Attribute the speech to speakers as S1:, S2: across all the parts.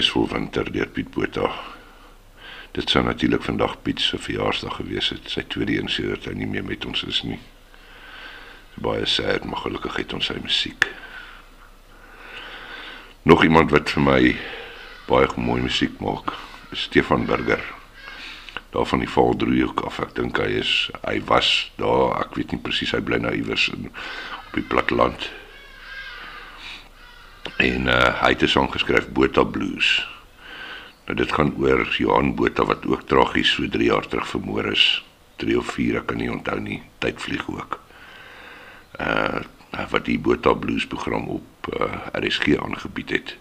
S1: Soetkuisvol Winter deur Piet Botha. Dit sou natuurlik vandag Piet se verjaarsdag gewees het, sy tweede een sedert hy nie meer met ons is nie. Baie sad, maar gelukkig het ons sy musiek. Nog iemand wat vir my baie mooi musiek maak, is Stefan Burger. Daar van die Valdriehoek af. Ek dink hy is hy was daar, ek weet nie presies hy bly nou iewers in op die platteland. En uh hy het 'n song geskryf Botha Blues. Nou dit gaan oor Johan Botha wat ook tragies so 3 jaar terug vermoor is. 3 of 4, ek kan nie onthou nie. Tyd vlieg ook. Uh wat die Botha Blues program op uh, RSG aangebied het.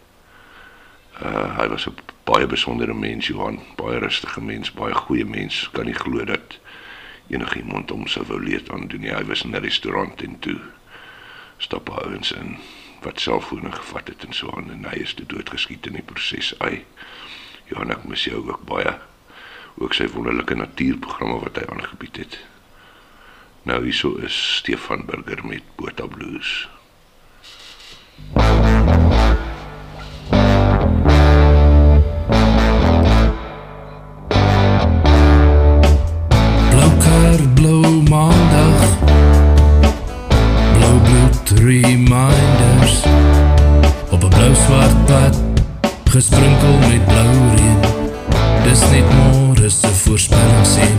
S1: Uh hy was 'n baie besondere mens, Johan, baie rustige mens, baie goeie mens. Kan nie glo dat enigiemand hom sou wou leed aan doen nie. Hy was in 'n restaurant en toe stap ouens in wat selfone gevat het en so aan en hy is te dood geskiet in die proses. Ai. Johan, ek mis jou ook baie. Ook sy wonderlike natuurprogramme wat hy aangebied het. Nou hieso is Stefan Burger met Bota Blues.
S2: Blou Gesprinkel met blou reën. Dis net môre se voorspelling sien.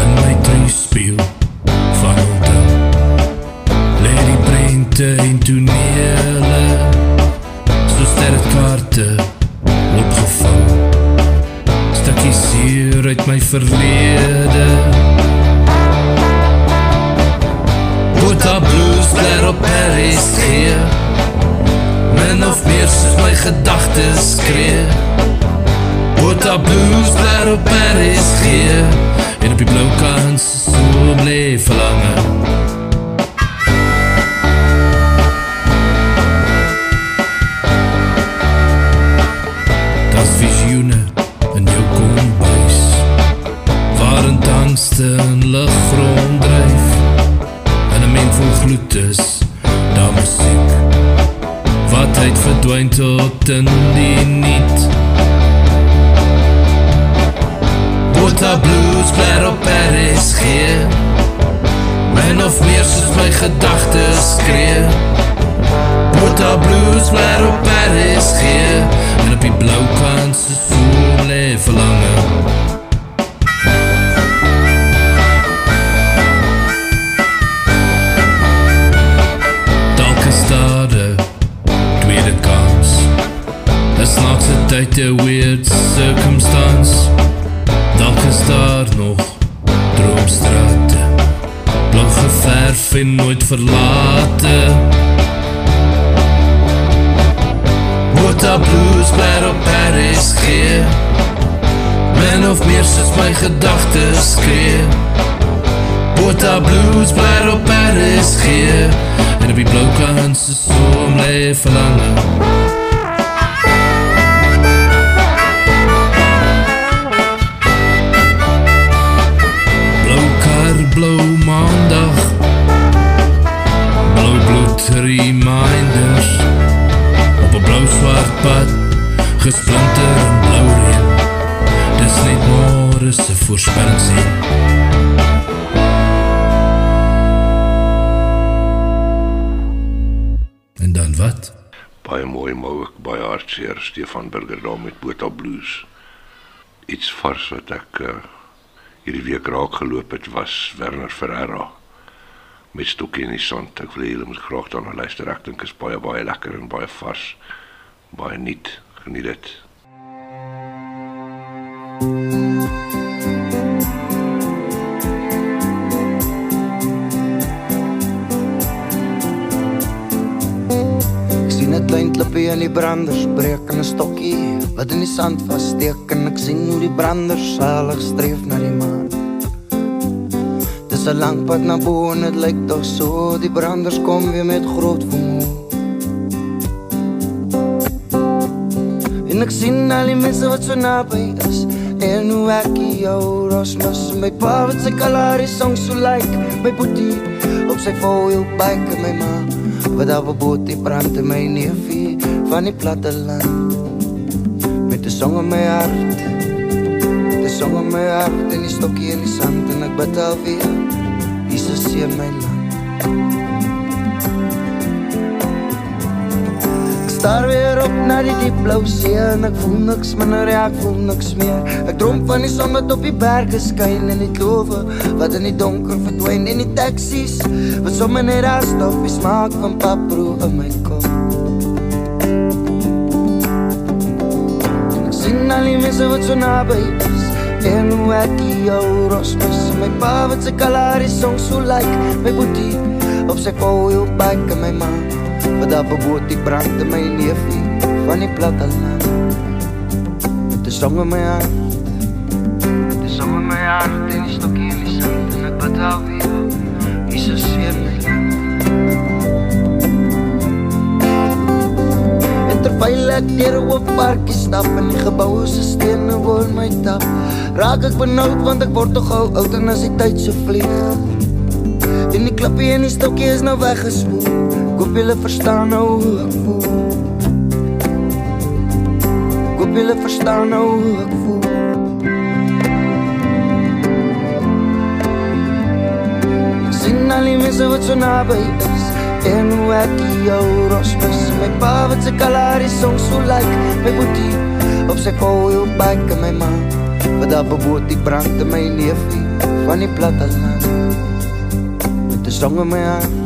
S2: In my tree speel van onthou Lê die prente en tonele So sterkaarte opgevou Stukkies hier uit my verlede Bota blues bler op Paris hier Min of meer soos my gedagtes skree. Bota blues bler op Paris hier En op die blou kant so bly verlange. Das visioene in jou kombuis Waarin tangste en lig ronddryf En 'n mens vol gloed is daar musiek Wat uit verdwyn tot in die niet. Bota blues bler op RSG Min of meer soos my gedagtes skree. Bota blues bler op RSG En op die blou kant se soel Is snaakse tyd 'n weird circumstance. Dalk is daar nog droomstrate. Blou geverf en nooit verlate. Bota blues bler op Paris gee. Min of meer soos my gedagtes skree. Bota blues bler op Paris gee. En op die blou kant se soom lê verlange
S1: Blues. Iets vars wat ek uh, hierdie week raak geloop het was Werner Ferreira met Stokkie in die sand. Ek wil julle moet graag daarna luister. Ek dink is baie baie lekker en baie vars. Baie nuut. Geniet dit.
S3: Ek in die branders breek in 'n stokkie wat in die sand vassteek en ek sien hoe die branders salig streef na die maan. Dis 'n lang pad na bo en dit lyk tog so die branders kom weer met groot vermoë. En ek sien al die mense wat so naby is en hoe ek jou rosmus my pa wat sy kalari song so like my boetie op sy foil bike en my ma wat daar op boot die brand in my neefie van die platte land met 'n song in my hart die song in my hart en die stokkie in die sand en ek bid alweer Jesus seën my land Staar weer op na die diep blou see en ek voel niks minder, ja, ek voel niks meer. Ek droom van die son wat op die berge skyn en die klowe wat in die donker verdwyn en die taksies wat sommer net daar stop, die smaak van paproe in my kop. Al die mense wat so naby is en hoe ek jou rosmus my pa wat sy kalari song so like my boetie. Op sy foil bike en my ma wat daar op boot die brand in my neefie. Van die platte land met 'n song in my hart. Met 'n song in my hart en die stokkie in die sand. En ek bid alweer terwyl ek 'n oop parkie stap en die geboue se stene word my tap. Raak ek benoud want ek word tog gou oud en as die tyd so vlieg. En die klippie en die stokkie is nou weggespoel. Koop julle verstaan nou hoe ek voel. Koop julle verstaan nou hoe ek voel. Ek sien al die mense wat so naby is En hoe ek jou rosmis My pa wat sy kalari song so like. My boetie op sy foil bike En my ma wat daar beboot die brand in my neefie Van die platteland Met die song in my hart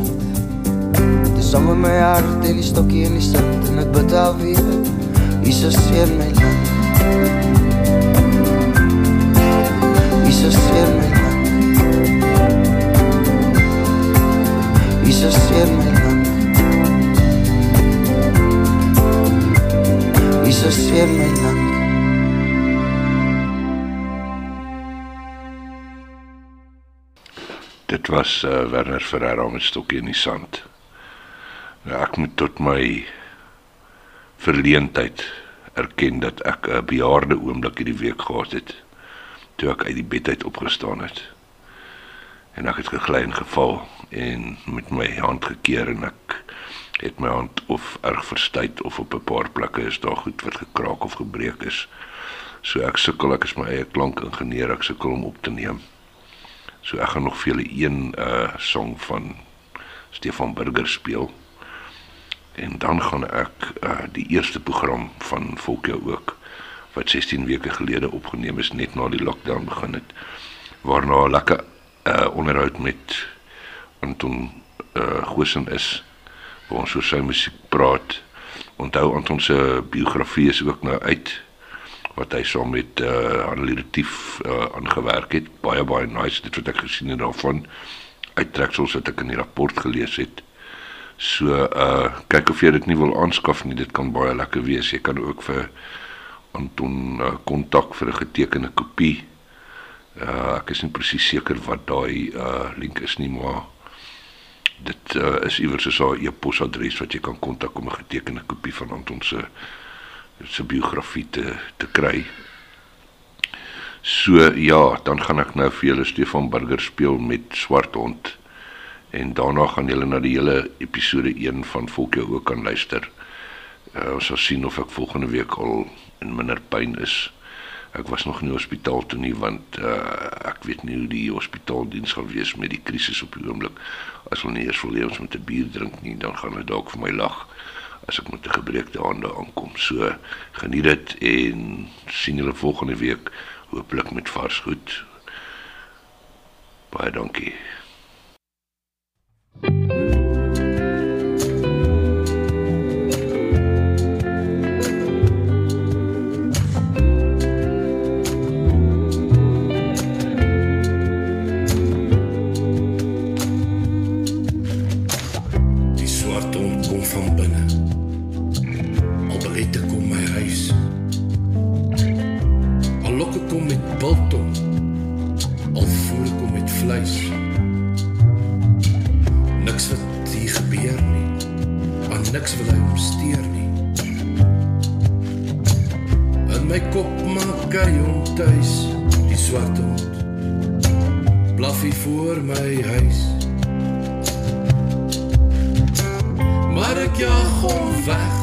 S3: Met die song in my hart En die stokkie in die sand En ek bid alweer Jesus weer my land. Jesus weer my land. Jesus weer my land Jesus weer my land
S1: Dit was uh, Werner Ferreira met stokkie in die sand. Nou ek moet tot my verleentheid erken dat ek 'n bejaarde oomblik hierdie week gehad het toe ek uit die bed uit opgestaan het. En ek het gegly en geval en met my hand gekeer en ek het my hand of erg verstuit of op 'n paar plekke is daar goed wat gekraak of gebreek is. So ek sukkel, ek is my eie klankingenieur, ek sukkel om op te neem. So ek gaan nog vir julle een uh song van Stefan Burger speel. En dan gaan ek uh die eerste program van Volkie ook wat 16 weke gelede opgeneem is net na die lockdown begin het. Waarna 'n lekker uh onderhoud met Anton uh Gosen is waar ons oor sy musiek praat. Onthou Anton se biografie is ook nou uit wat hy saam met uh Annelie Retief uh aangewerk het. Baie baie nice dit wat ek gesien het daarvan. Uittreksels wat ek in die rapport gelees het. So uh kyk of jy dit nie wil aanskaf nie. Dit kan baie lekker wees. Jy kan ook vir Anton kontak uh, vir 'n getekende kopie. Uh ek is nie presies seker wat daai uh link is nie, maar dit uh, is iewers so 'n e-posadres wat jy kan kontak om 'n getekende kopie van Anton se se biografie te te kry. So ja, dan gaan ek nou vir julle Stefan Burger speel met Swart Hond en daarna gaan julle na die hele episode 1 van Volkie ook kan luister. Uh, ons sal sien of ek volgende week al in minder pyn is. Ek was nog nie hospitaal toe nie want uh, ek weet nie hoe die hospitaaldiens gaan wees met die krisis op die oomblik. As hulle nie eers wil hê ons moet 'n bier drink nie, dan gaan hulle dalk vir my lag as ek met 'n gebreekte hande aankom. So geniet dit en sien julle volgende week hooplik met vars goed. Baie dankie.
S2: Die voor my huis. Maar ek jag hom weg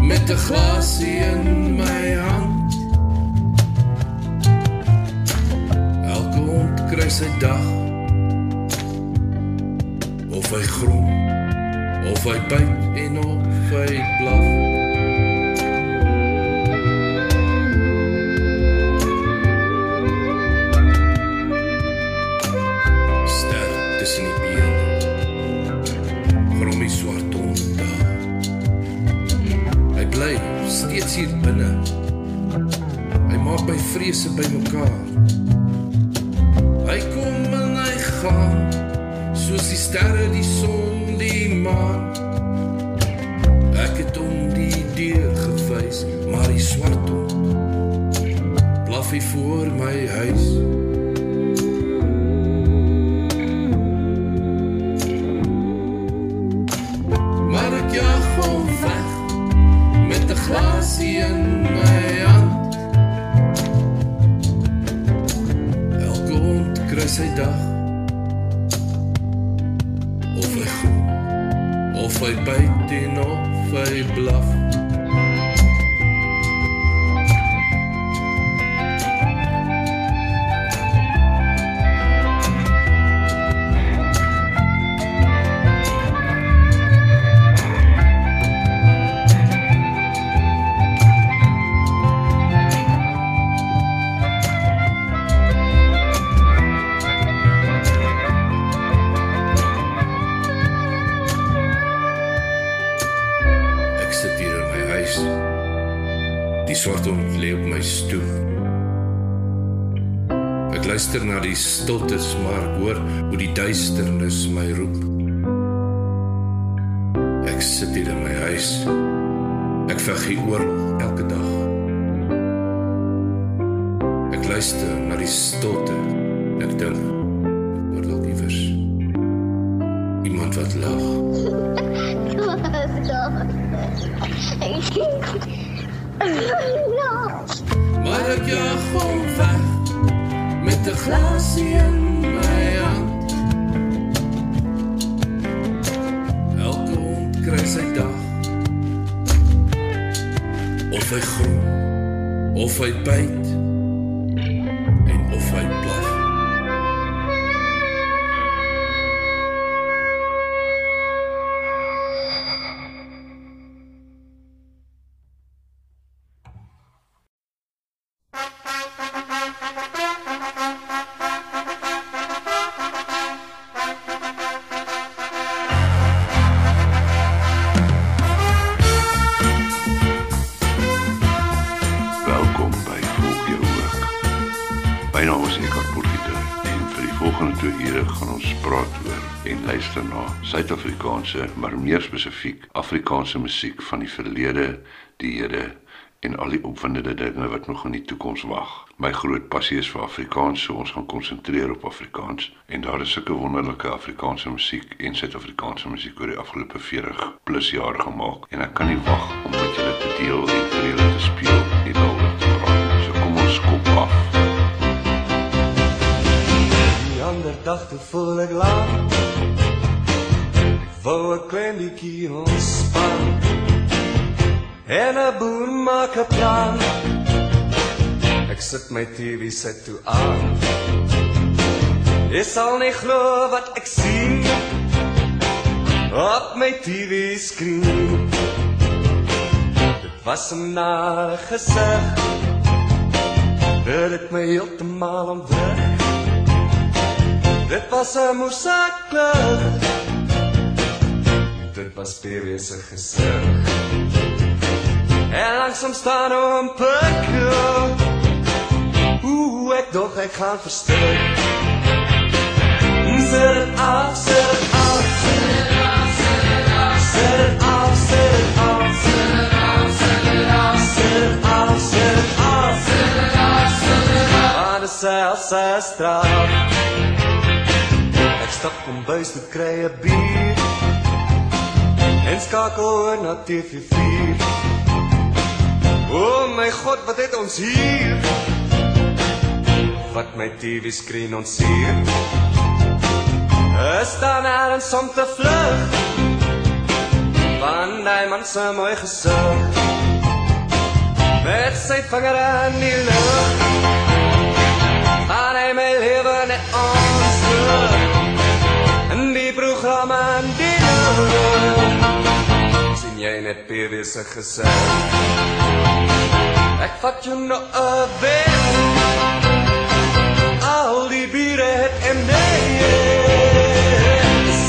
S2: met 'n glasie in my hand. Elke hond kry sy dag. Of hy grom, of hy byt en of hy blaf. Steeds hier binne. Hy maak my vrese bymekaar. Hy kom en hy gaan, soos die sterre, die son, die maan. Ek het hom die deur gewys, maar die swart hond blaf hy voor my huis. Stiltes, maar ek hoor hoe die duisternis my roep. Ek sit hier in my huis. Ek veg hier oor elke dag. Ek luister na die stilte. Ek dink maar
S1: meer spesifiek Afrikaanse musiek van die verlede, die hede en al die opwindende dinge wat nog in die toekoms wag. My groot passie is vir Afrikaans, so ons gaan konsentreer op Afrikaans en daar is sulke wonderlike Afrikaanse musiek en Suid-Afrikaanse musiek oor die afgelope 40 plus jaar gemaak en ek kan nie wag om met julle te deel en vir julle te speel en daaroor te praat. So kom ons kop af.
S4: Die ander dag toe voel ek laat wou een klein bykie ontspan En een boer maak een plan. Ek sit my TV set toe aan Jy sal nie glo wat ek sien Op my TV screen Dit was nare gezicht Wil ek my heeltemaal omdruk Dit was 'n moesaklug. Dit was PW se gesig. En langsom staan om pikkel. Oeh, ek dog ek af, af. Af, af. Af, af. Af, af. Af, af. Af, het af. Maar dit straf. Ek stap kom buis toe kry 'n bier En skakel oor na TV4 O oh my god, wat het ons hier? Wat my TV skreen ons hier Is daar ergens om te vlug? Van die man se mooi gesig Met sy vinger in die lucht. Gaan hy my leven net ons terug In die programma jy net PW se gezicht Ek vat jou nou een weg Al die biere het en nee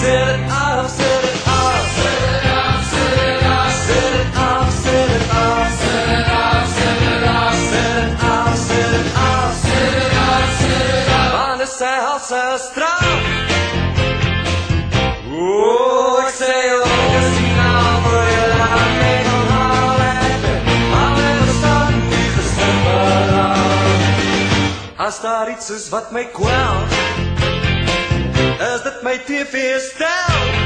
S4: Zet het af, zet het af Zet het af, zet het af Zet het af, zet het af Zet het af, zet het af Zet het af, zet het af Zet het af, zet het af Want dit is selfs As daar iets is wat my kwel Is dit my TV stel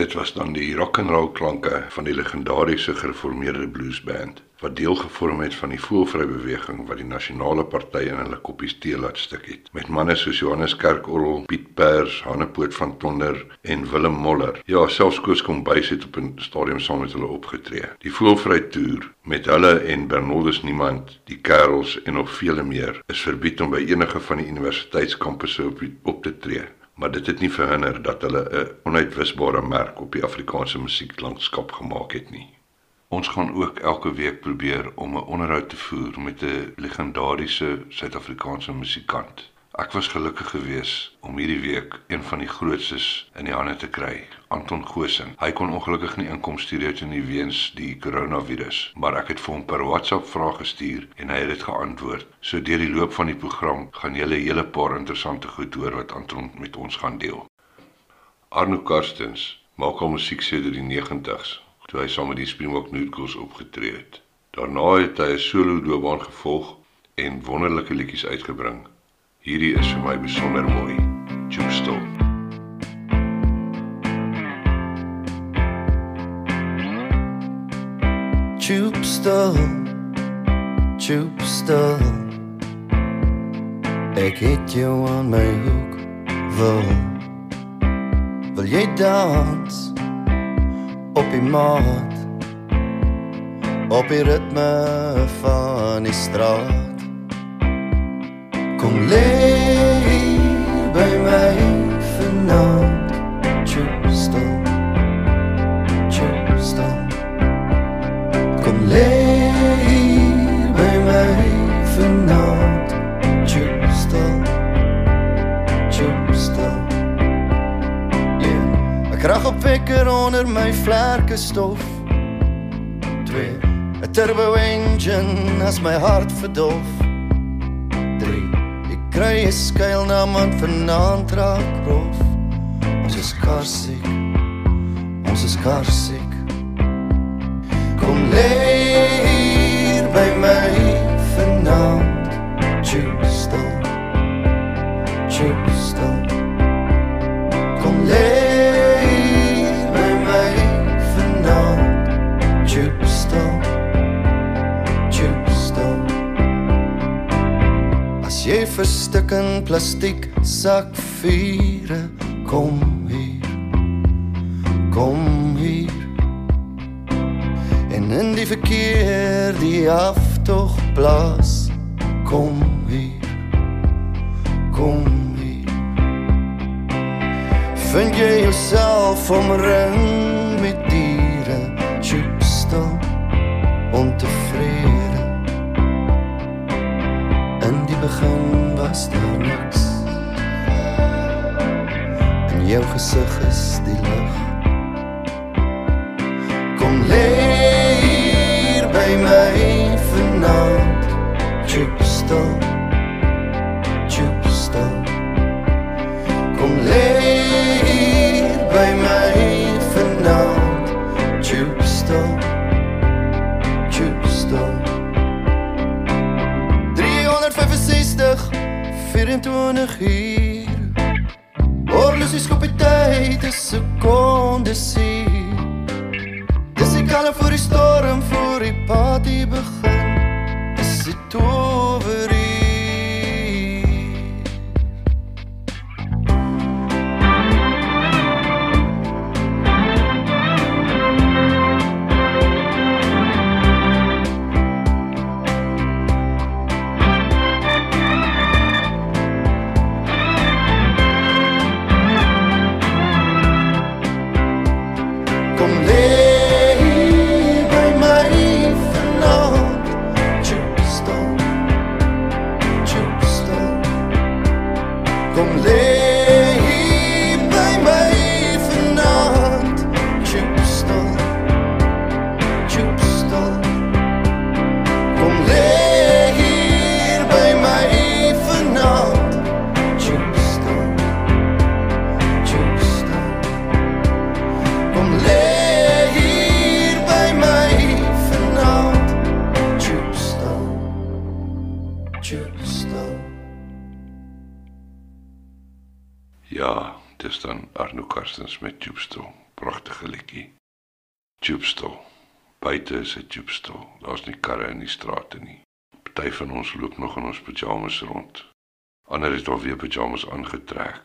S1: was dan die rock and roll klanke van die legendariese gereformeerde bluesband wat deel gevorm het van die voelvry beweging wat die nasionale party in hulle koppies teel laat stuk het met manne soos Johannes Kerkorrel, Piet Pers, Hannepoort van Tonder en Willem Moller. Ja, selfs Koos Kombuis het op 'n stadium saam met hulle opgetree. Die voelvry toer met hulle en Bernardus Niemand, die Kerels en nog vele meer is verbied om by enige van die universiteitskampusse op, op te tree maar dit het nie verhinder dat hulle 'n onuitwisbare merk op die Afrikaanse musieklandskap gemaak het nie. Ons gaan ook elke week probeer om 'n onderhoud te voer met 'n legendariese Suid-Afrikaanse musikant. Ek was gelukkig geweest om hierdie week een van die grootstes in die hande te kry, Anton Gosing. Hy kon ongelukkig nie inkom studio toe nie weens die koronavirus, maar ek het vir hom per WhatsApp vrae gestuur en hy het dit geantwoord. So deur die loop van die program gaan jy 'n hele paar interessante goed hoor wat Anton met ons gaan deel. Arno Karstens maak al musiek sedert die 90's, toe hy saam met die Springbok Noodles opgetree het. Daarna het hy 'n solo loopbaan gevolg en wonderlike liedjies uitgebring. Hierdie is vir my besonder mooi. Jukstel.
S5: Tjupstel, tjupstel Ek het jou aan my hoek wil. Wil jy dans? Op die maat. Op die ritme van die straat Kom lê hier by my vanaand. Tjupstel, tjupstel Kom lê hier by my vanaand. Tjupstel, tjupstel Een, ek rag op wekker onder my vlerke stof. Twee, een turbo engine as my hart verdof kry een skuilnaam want vanaand raak rof Ons is karsiek, ons is karsiek Kom lê verstik in plastiek sakviere. Kom hier, kom hier. En in die verkeer die aftog blaas. Kom hier, kom hier. Vind jy jouself omring In
S1: ons loop nog in ons pyjamas rond. Ander het alweer pyjamas aangetrek.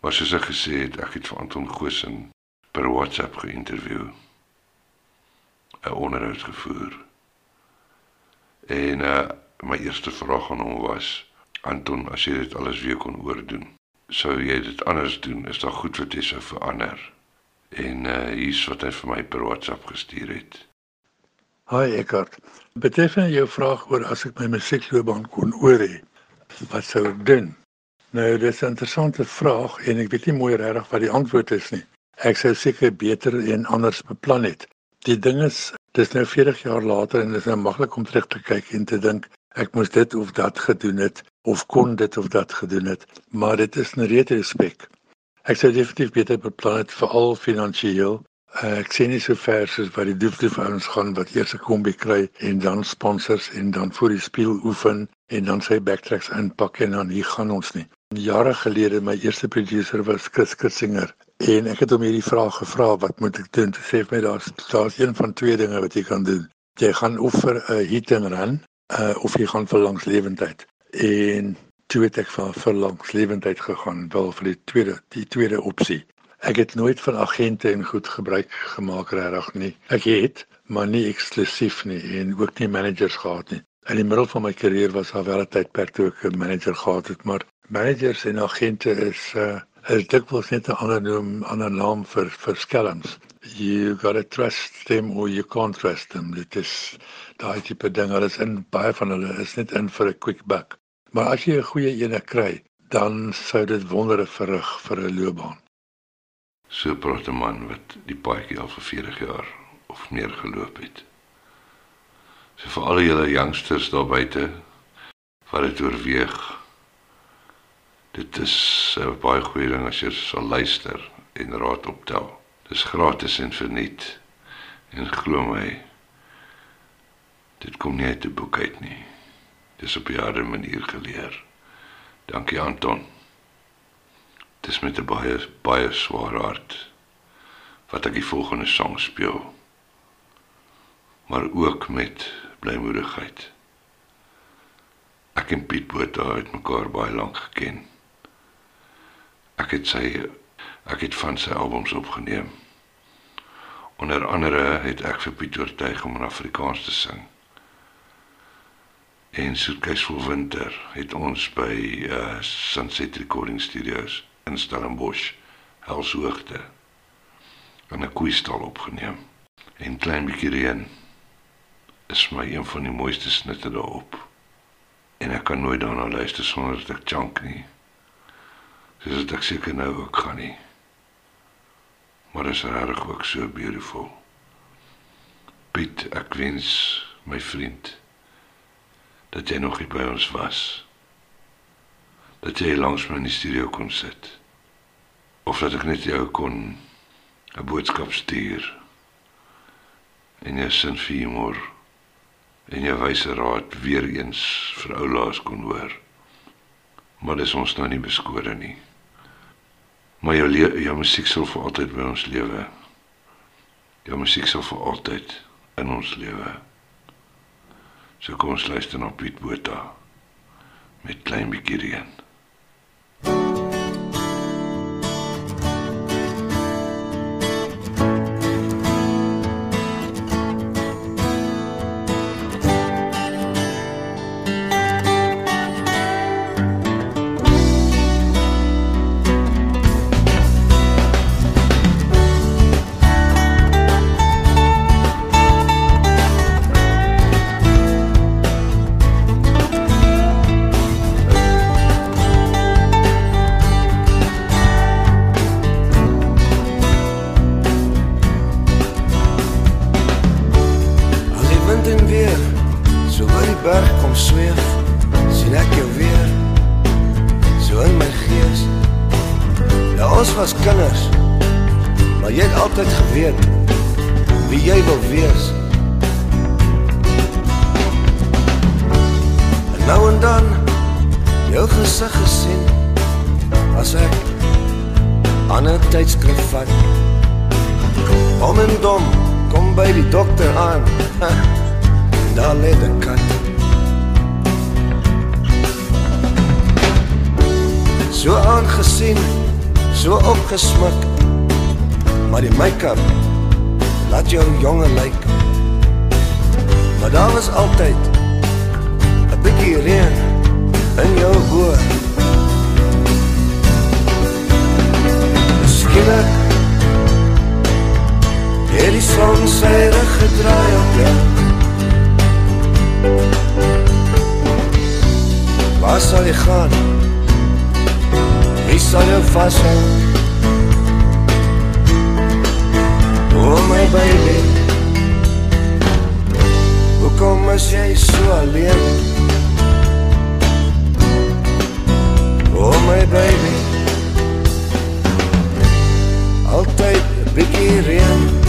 S1: Maar soos ek gesê het, ek het vir Anton Goosen per WhatsApp geïnterview. 'n Onderhoud gevoer. En uh my eerste vraag aan hom was: "Anton, as jy dit alles weer kon oordoen, sou jy dit anders doen? Is daar goed wat jy sou verander?" En uh hier's wat hy vir my per WhatsApp gestuur het.
S6: Hi Eckart. Betreffende jou vraag oor as ek my musiekloopbaan kon oor hê, wat sou ek doen? Nou, dis 'n interessante vraag en ek weet nie mooi regtig wat die antwoord is nie. Ek sou seker beter en anders beplan het. Die ding is, dis nou 40 jaar later en dit is nou maklik om terug te kyk en te dink ek moes dit of dat gedoen het of kon dit of dat gedoen het, maar dit is 'n retrospek. Ek sou definitief beter beplan het veral finansiëel. Uh, ek sien nie so ver soos wat die doofdoef ouens gaan wat eers 'n kombi kry en dan sponsors en dan vir die speel oefen en dan sy backtracks inpak en dan hier gaan ons nie. Jare gelede my eerste producer was Chris Kissinger en ek het hom hierdie vraag gevra wat moet ek doen? Hy sê vir my daar's daar's een van twee dinge wat jy kan doen. Jy gaan vir 'n uh, hit and run uh, of jy gaan vir langslewendheid. En toe het ek vir vir langslewendheid gegaan, wel vir die tweede die tweede opsie. Ek het nooit van agente en goed gebruik gemaak regtig nie. Ek het, maar nie eksklusief nie en ook nie managers gehad nie. In die middel van my karier was daar wel 'n tydperk toe ek 'n manager gehad het, maar managers en agente is uh is dikwels net 'n ander naam, ander naam vir vir skelms. You got to trust them or you can't trust them. Dit is daai tipe ding. Hulle is in baie van hulle is net in vir 'n quick buck. Maar as jy 'n goeie ene kry, dan sou dit wondere verrig vir 'n loopbaan.
S1: So praat 'n man wat die paadjie al vir 40 jaar of meer geloop het. So vir al julle youngsters daar buite wat dit oorweeg. Dit is 'n baie goeie ding as jy sal luister en raad optel. Dis gratis en verniet. En glo my, dit kom nie uit 'n boek uit nie. Dis op 'n harde manier geleer. Dankie Anton. Dis met 'n baie baie swaar hart wat ek die volgende sang speel. Maar ook met blymoedigheid. Ek en Piet Botha het mekaar baie lank geken. Ek het sy ek het van sy albums opgeneem. Onder andere het ek vir Piet oortuig om in Afrikaans te sing. En Soetkeis vir Winter het ons by uh, Sunset Recording Studios in Stellenbosch, Helshoogte, in 'n koeistal opgeneem. En klein bietjie reën is my een van die mooiste snitte daarop. En ek kan nooit daarna luister sonder dat ek chunk nie. Soos dit ek seker nou ook gaan nie. Maar is regtig ook so beautiful. Piet, ek wens my vriend dat jy nog hier by ons was. Dat jy langs my in die studio kon sit. Of dat ek net jou kon 'n boodskap stuur. En jy sin vir humor en jou wyse raad weer eens vir ou laas kon hoor. Maar dis ons nou nie beskore nie. Maar jou jou musiek sal vir altyd by ons lewe. Jou musiek sal vir altyd in ons lewe. So kom ons luister na Piet Botha met klein bietjie reën.
S7: Waar sal jy gaan? Wie sal jou vashou? Oh my baby Hoekom is jy so alleen? Oh my baby Altyd 'n bietjie reën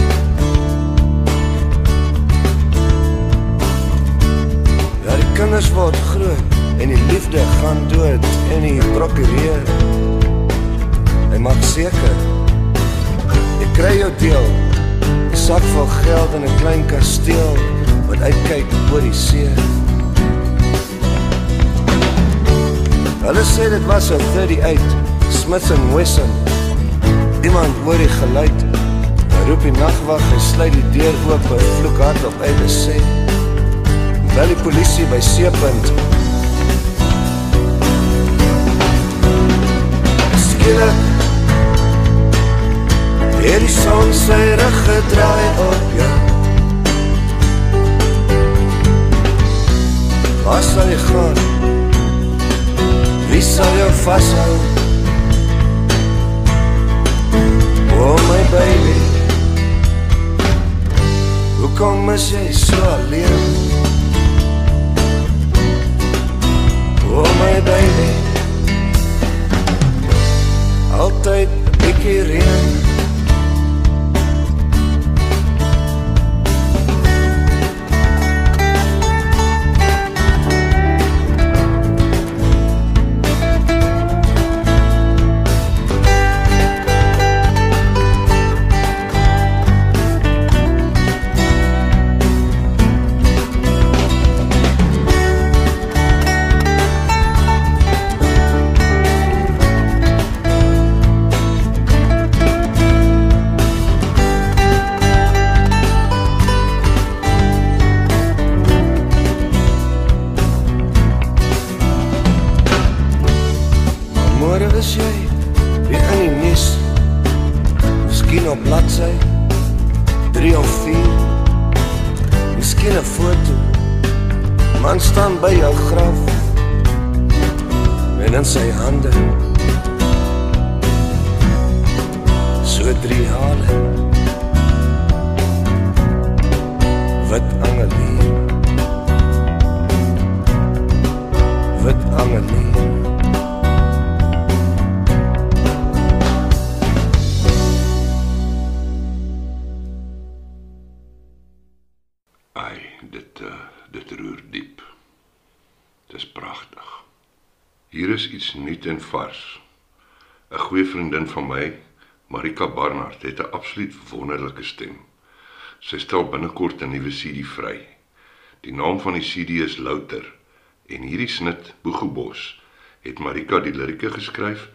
S7: kinders word groot en die liefde gaan dood en die prokureur Hy maak seker jy kry jou deel 'n sak vol geld en 'n klein kasteel wat uitkyk oor die see. Hulle sê dit was 'n 38 Smith and Wesson. Iemand hoor die geluid. Hy roep die nagwag en sluit die deur oop en vloek hard op uit en sê: "Bel die polisie by Seepunt." Skielik Het die son sy rug gedraai op jou Waar sal jy gaan? Wie sal jou vashou? Oh my baby Hoekom is jy so alleen? Oh my baby. Altyd 'n bietjie reën
S1: absoluut wonderlike stem. Sy stel binnekort 'n nuwe CD vry. Die naam van die CD is Louter en hierdie snit Boegoebos het Marika die lirieke geskryf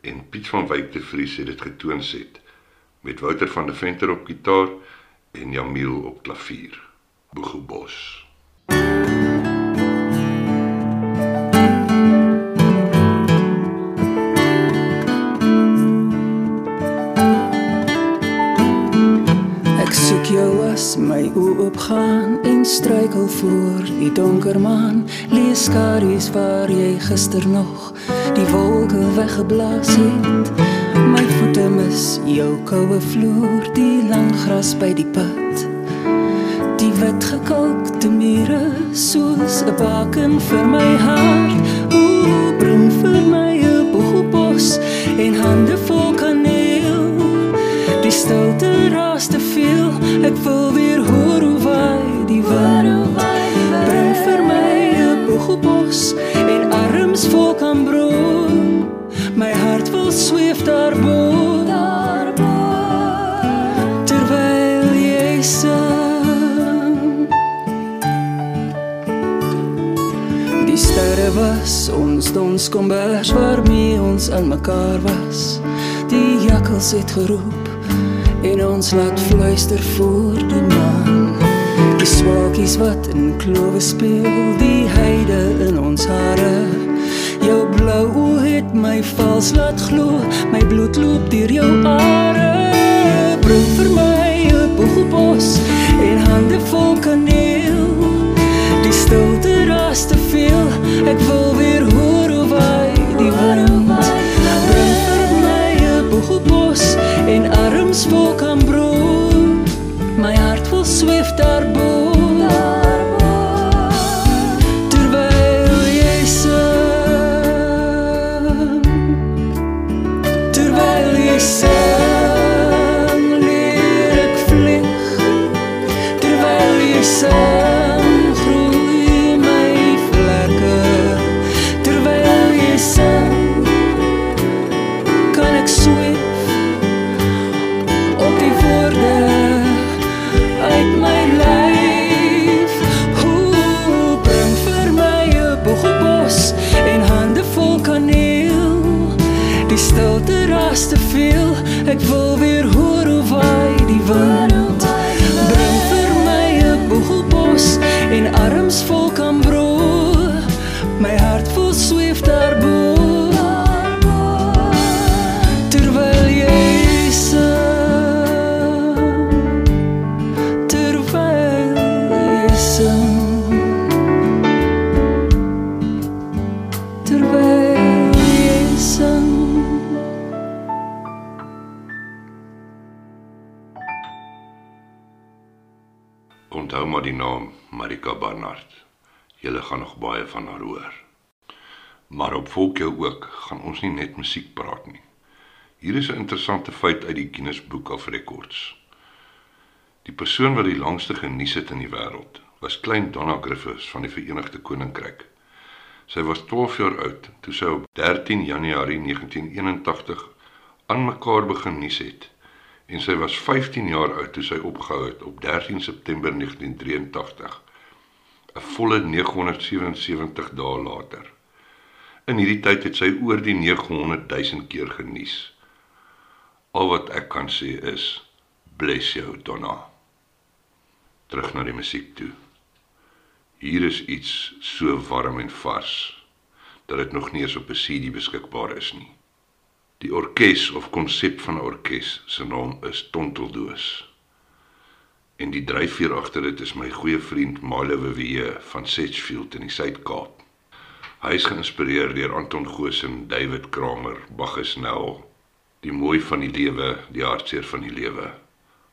S1: en Piet van Wyk te Vries het dit getoon set met Wouter van der Venter op gitaar en Jamiel op klavier. Boegoebos.
S8: Ek oopgaan en struikel voor die donker maan. Lees skadu's waar jy gister nog die wolke weggeblaas het. My voete mis jou koue vloer, die lang gras by die pad. Die wit gekalkte mure soos 'n baken vir my hart. O, bring vir my 'n boegbos en hande vol kaneel. Die stilte raas te veel, ek wil weer sweef daarbo daarbo terwyl jy sing. Die sterre was ons dons kombers waarmee ons aan mekaar was. Die jakkels het geroep en ons laat fluister voor die maan. Die swaakies wat in klowe speel die heide in ons hare. Jou blou oë het my vals laat glo, my bloed loop deur jou are. Bring vir my 'n boegelbos en hande vol kaneel. Die stilte raas te veel, ek wil weer hoor hoe waai die wind. Bring vir my 'n boegelbos en arms vol kambroe. My hart wil sweef daarbo.
S1: Gaan ons nie net musiek praat nie. Hier is 'n interessante feit uit die Guinness Book of Records. Die persoon wat die langste genies het in die wêreld was klein Donna Griffiths van die Verenigde Koninkryk. Sy was 12 jaar oud toe sy op 13 Januarie 1981 aan mekaar begin nies het en sy was 15 jaar oud toe sy opgehou het op 13 September 1983. 'n Volle 977 dae later. In hierdie tyd het sy oor die 900 000 keer genies. Al wat ek kan sê is bless jou Donna. Terug na die musiek toe. Hier is iets so warm en vars dat dit nog nie eens op 'n CD beskikbaar is nie. Die orkes of konsep van 'n orkes se naam is Tonteldoos. En die dryfveer agter dit is my goeie vriend Milo Wewe van Sedgefield in die Suid-Kaap. Hy is geïnspireer deur Anton Goosen, David Kramer, Bacchus Nel, die mooi van die lewe, die hartseer van die lewe.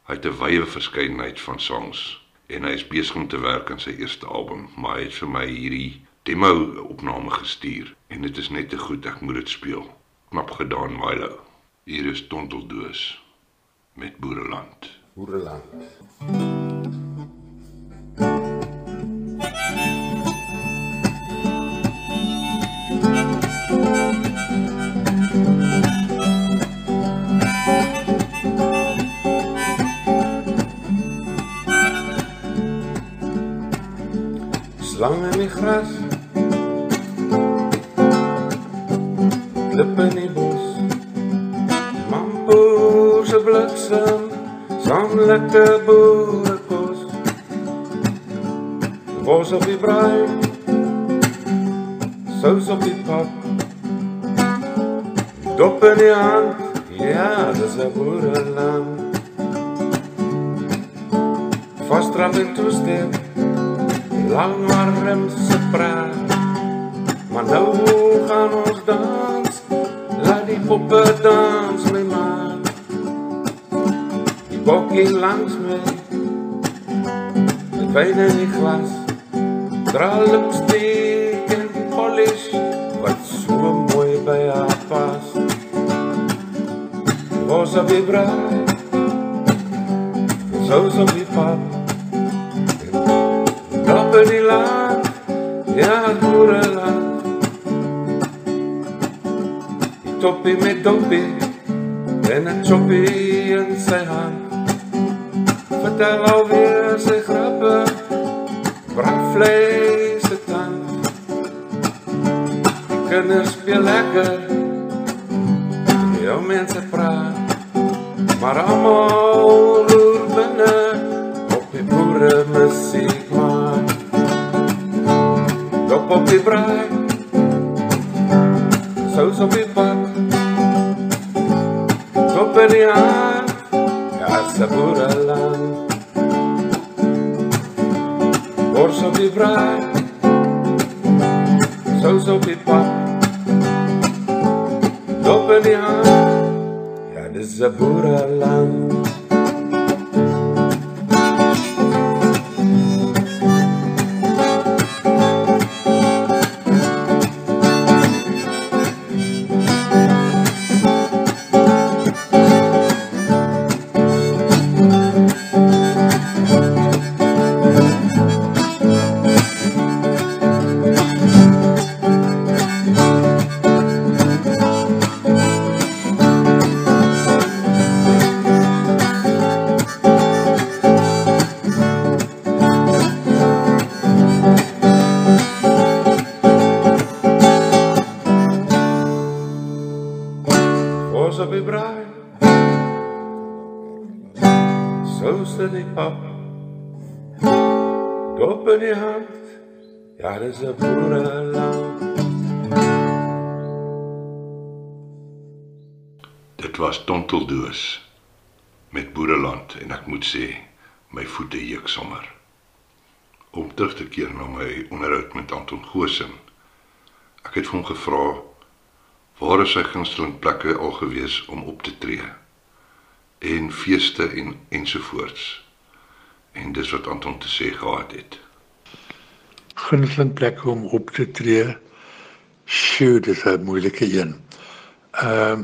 S1: Hy het 'n wye verskeidenheid van songs en hy is besig om te werk aan sy eerste album, maar hy het vir my hierdie demo opname gestuur en dit is net te goed, ek moet dit speel. Knap gedaan, Milo. Hier is Tonteldoos met Boereland.
S9: Boereland. Slang in die gras. Klip in die bos. Mampoer se bliksem, saam lekker boerekos. Bos op die braai. Sous op die pap. Dop in die hand, ja, dis 'n boereland. Vastrap en toestel, lang arm se praat. Maar nou gaan ons dans, laat die poppe dans my man. Die bokkie langs my, met wyn in die glas. Dra lipstick en polish, wat so mooi by haar pas. Ons op die braai, toppie met doppie en een choppie in sy hand. Vertel alweer sy grappe, brak vlees het tand. kinders speel lekker. Die ou mense praat. Maar almal Dop op
S1: gewees om op te tree en feeste en ensovoorts. En dis wat Anton te sê gehad het.
S6: gunsteling plekke om op te tree. Sjoe, dis 'n moeilike een. Ehm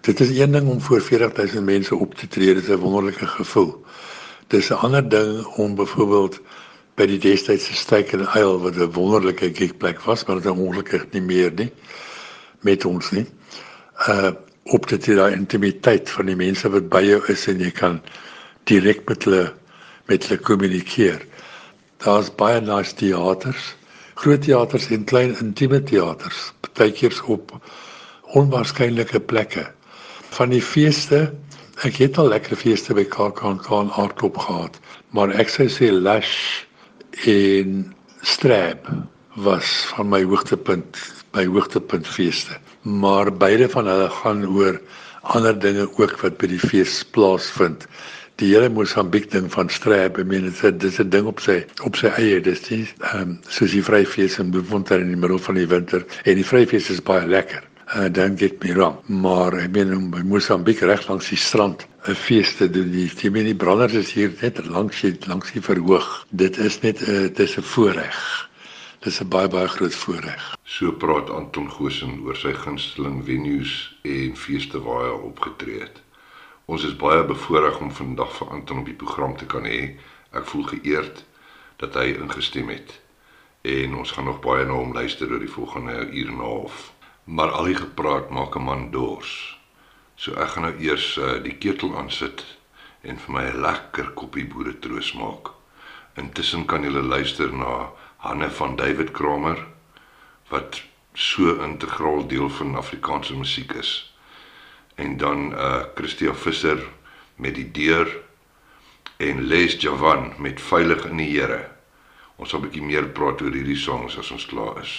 S6: dit is een ding om voor 40000 mense op te tree, dit is 'n wonderlike gevoel. Dis 'n ander ding om byvoorbeeld by die destydse Steak and Ale wat 'n wonderlike gigplek was, maar dit is ongelukkig nie meer nie met ons nie. Uh op te tree daai intimiteit van die mense wat by jou is en jy kan direk met hulle met hulle kommunikeer. Daar's baie nice teaters, groot teaters en klein intieme teaters, partykeers op onwaarskynlike plekke. Van die feeste, ek het al lekker feeste by KAKNK en Aardklop gehad, maar ek sou sê Lush en Strab was van my hoogtepunt, my hoogtepunt feeste. Maar beide van hulle gaan oor ander dinge ook wat by die fees plaasvind die hele Mosambiek ding van Strab, ek meen dit is dis 'n ding op sy op sy eie, dis nie ehm um, soos die Vryfees in Bloemfontein in die middel van die winter en die Vryfees is baie lekker. Uh, don't get me wrong, maar ek meen om by Mosambiek reg langs die strand 'n fees te doen. Die die menie branders is hier net langs die langs die verhoog. Dit is net 'n uh, dis 'n voorreg. Dis 'n baie baie groot voorreg.
S1: So praat Anton Goosen oor sy gunsteling venues en feeste waar hy opgetree het. Ons is baie bevoorreg om vandag vir Anton op die program te kan hê. Ek voel geëerd dat hy ingestem het. En ons gaan nog baie na hom luister oor die volgende uur en 'n half. Maar al die gepraat maak 'n man dors. So ek gaan nou eers uh, die ketel aansit en vir my 'n lekker koppie boeretroos maak. Intussen kan julle luister na Hanne van David Kramer wat so integraal deel van Afrikaanse musiek is en dan uh Christia Visser met die deur en Les Javan met veilig in die Here. Ons sal 'n bietjie meer praat oor hierdie songs as ons klaar is.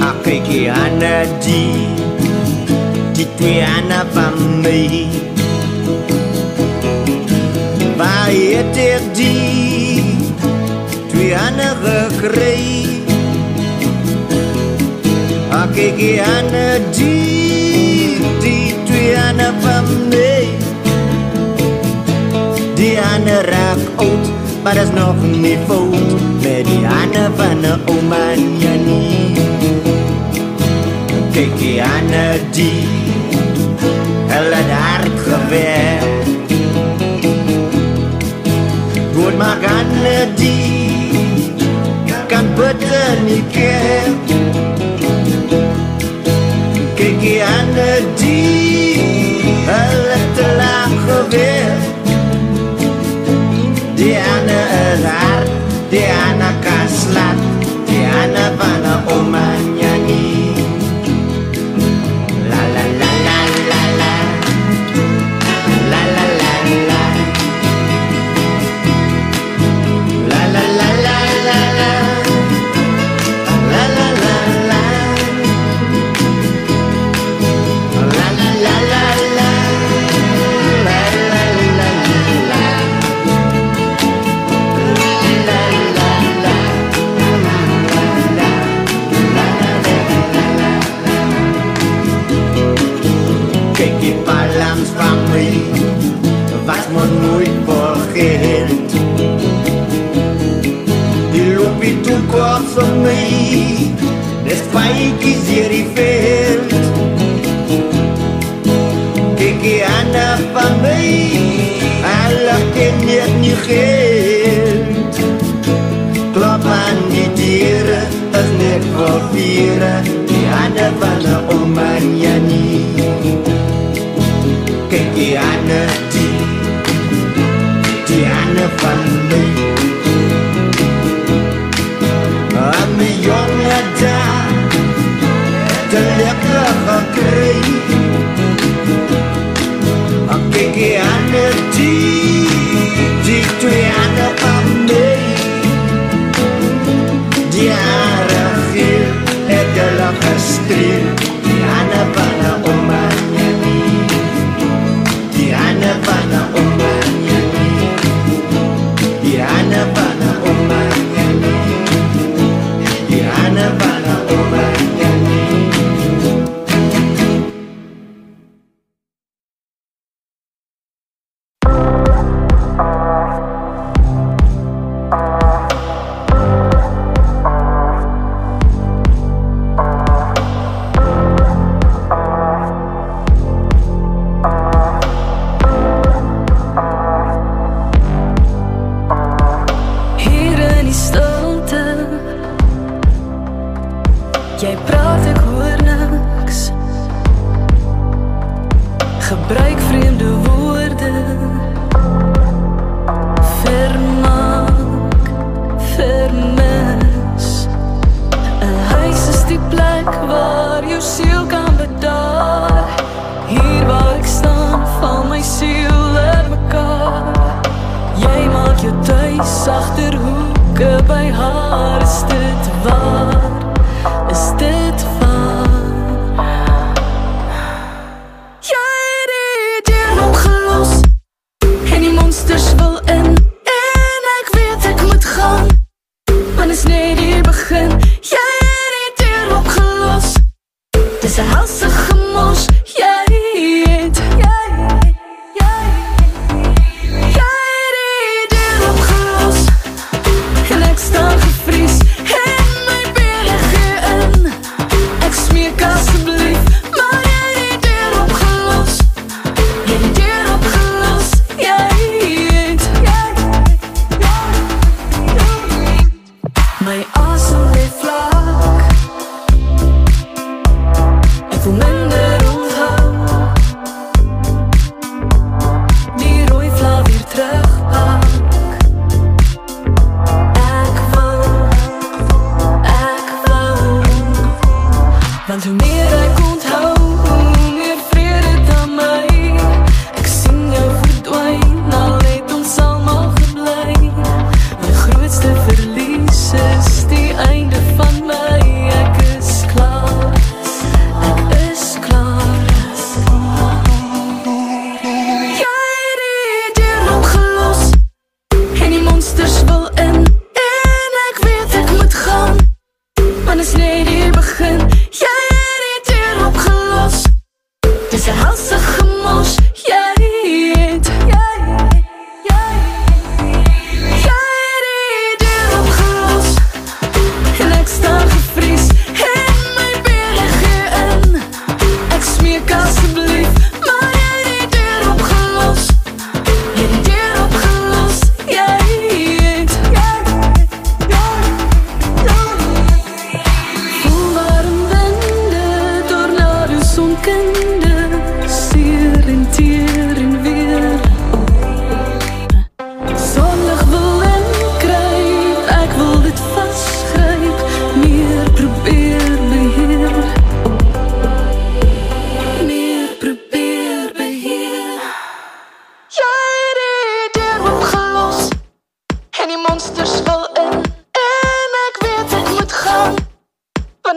S10: Akekiana di Titiana van mij Waar je ter die Titiana gekry Akekiana di Titiana van mij Die ander raak oud Maar dat is nog niet fout. Met die ander van de oma Janie Kyk die ander die ledarkowie Goed maar aan die kan putten niet keer Kijk je aan die hulle te lachen weer Die ene is hard, die ene van me nooit begint. Die loopie toe van mij, my, dis paikies hier die veld. Kijk die handen van mij, alle ken je het niet geld. Klop aan die dieren, dat is net voor vieren, die handen van de oma Janie. Kijk die handen die
S8: if I leave, I'm the young that died The liquor of a I'm
S1: kicking on the to the end of The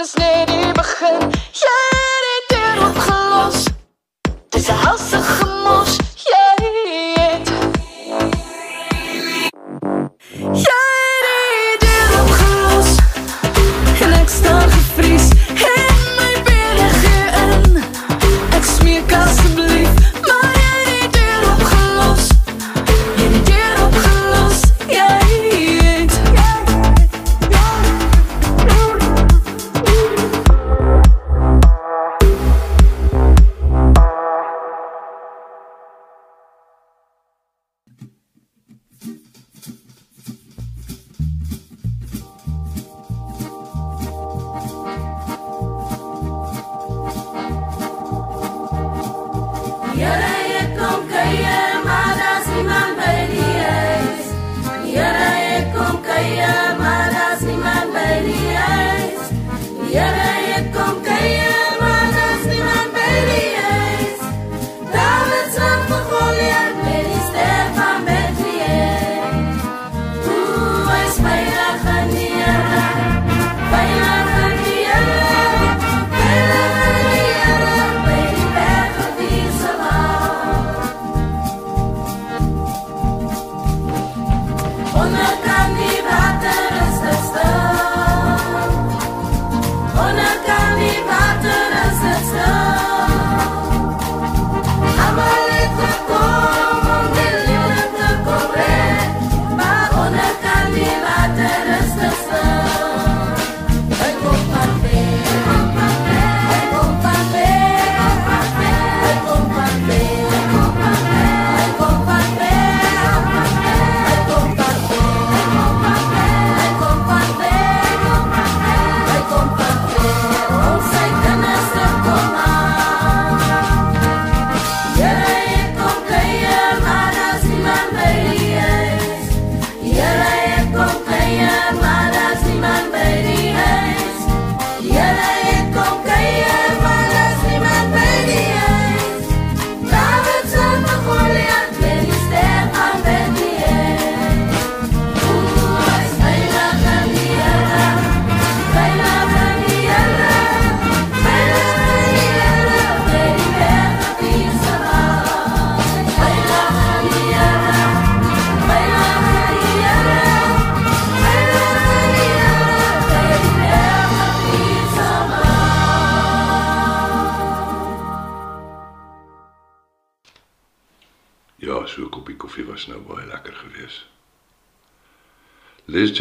S1: honest lady.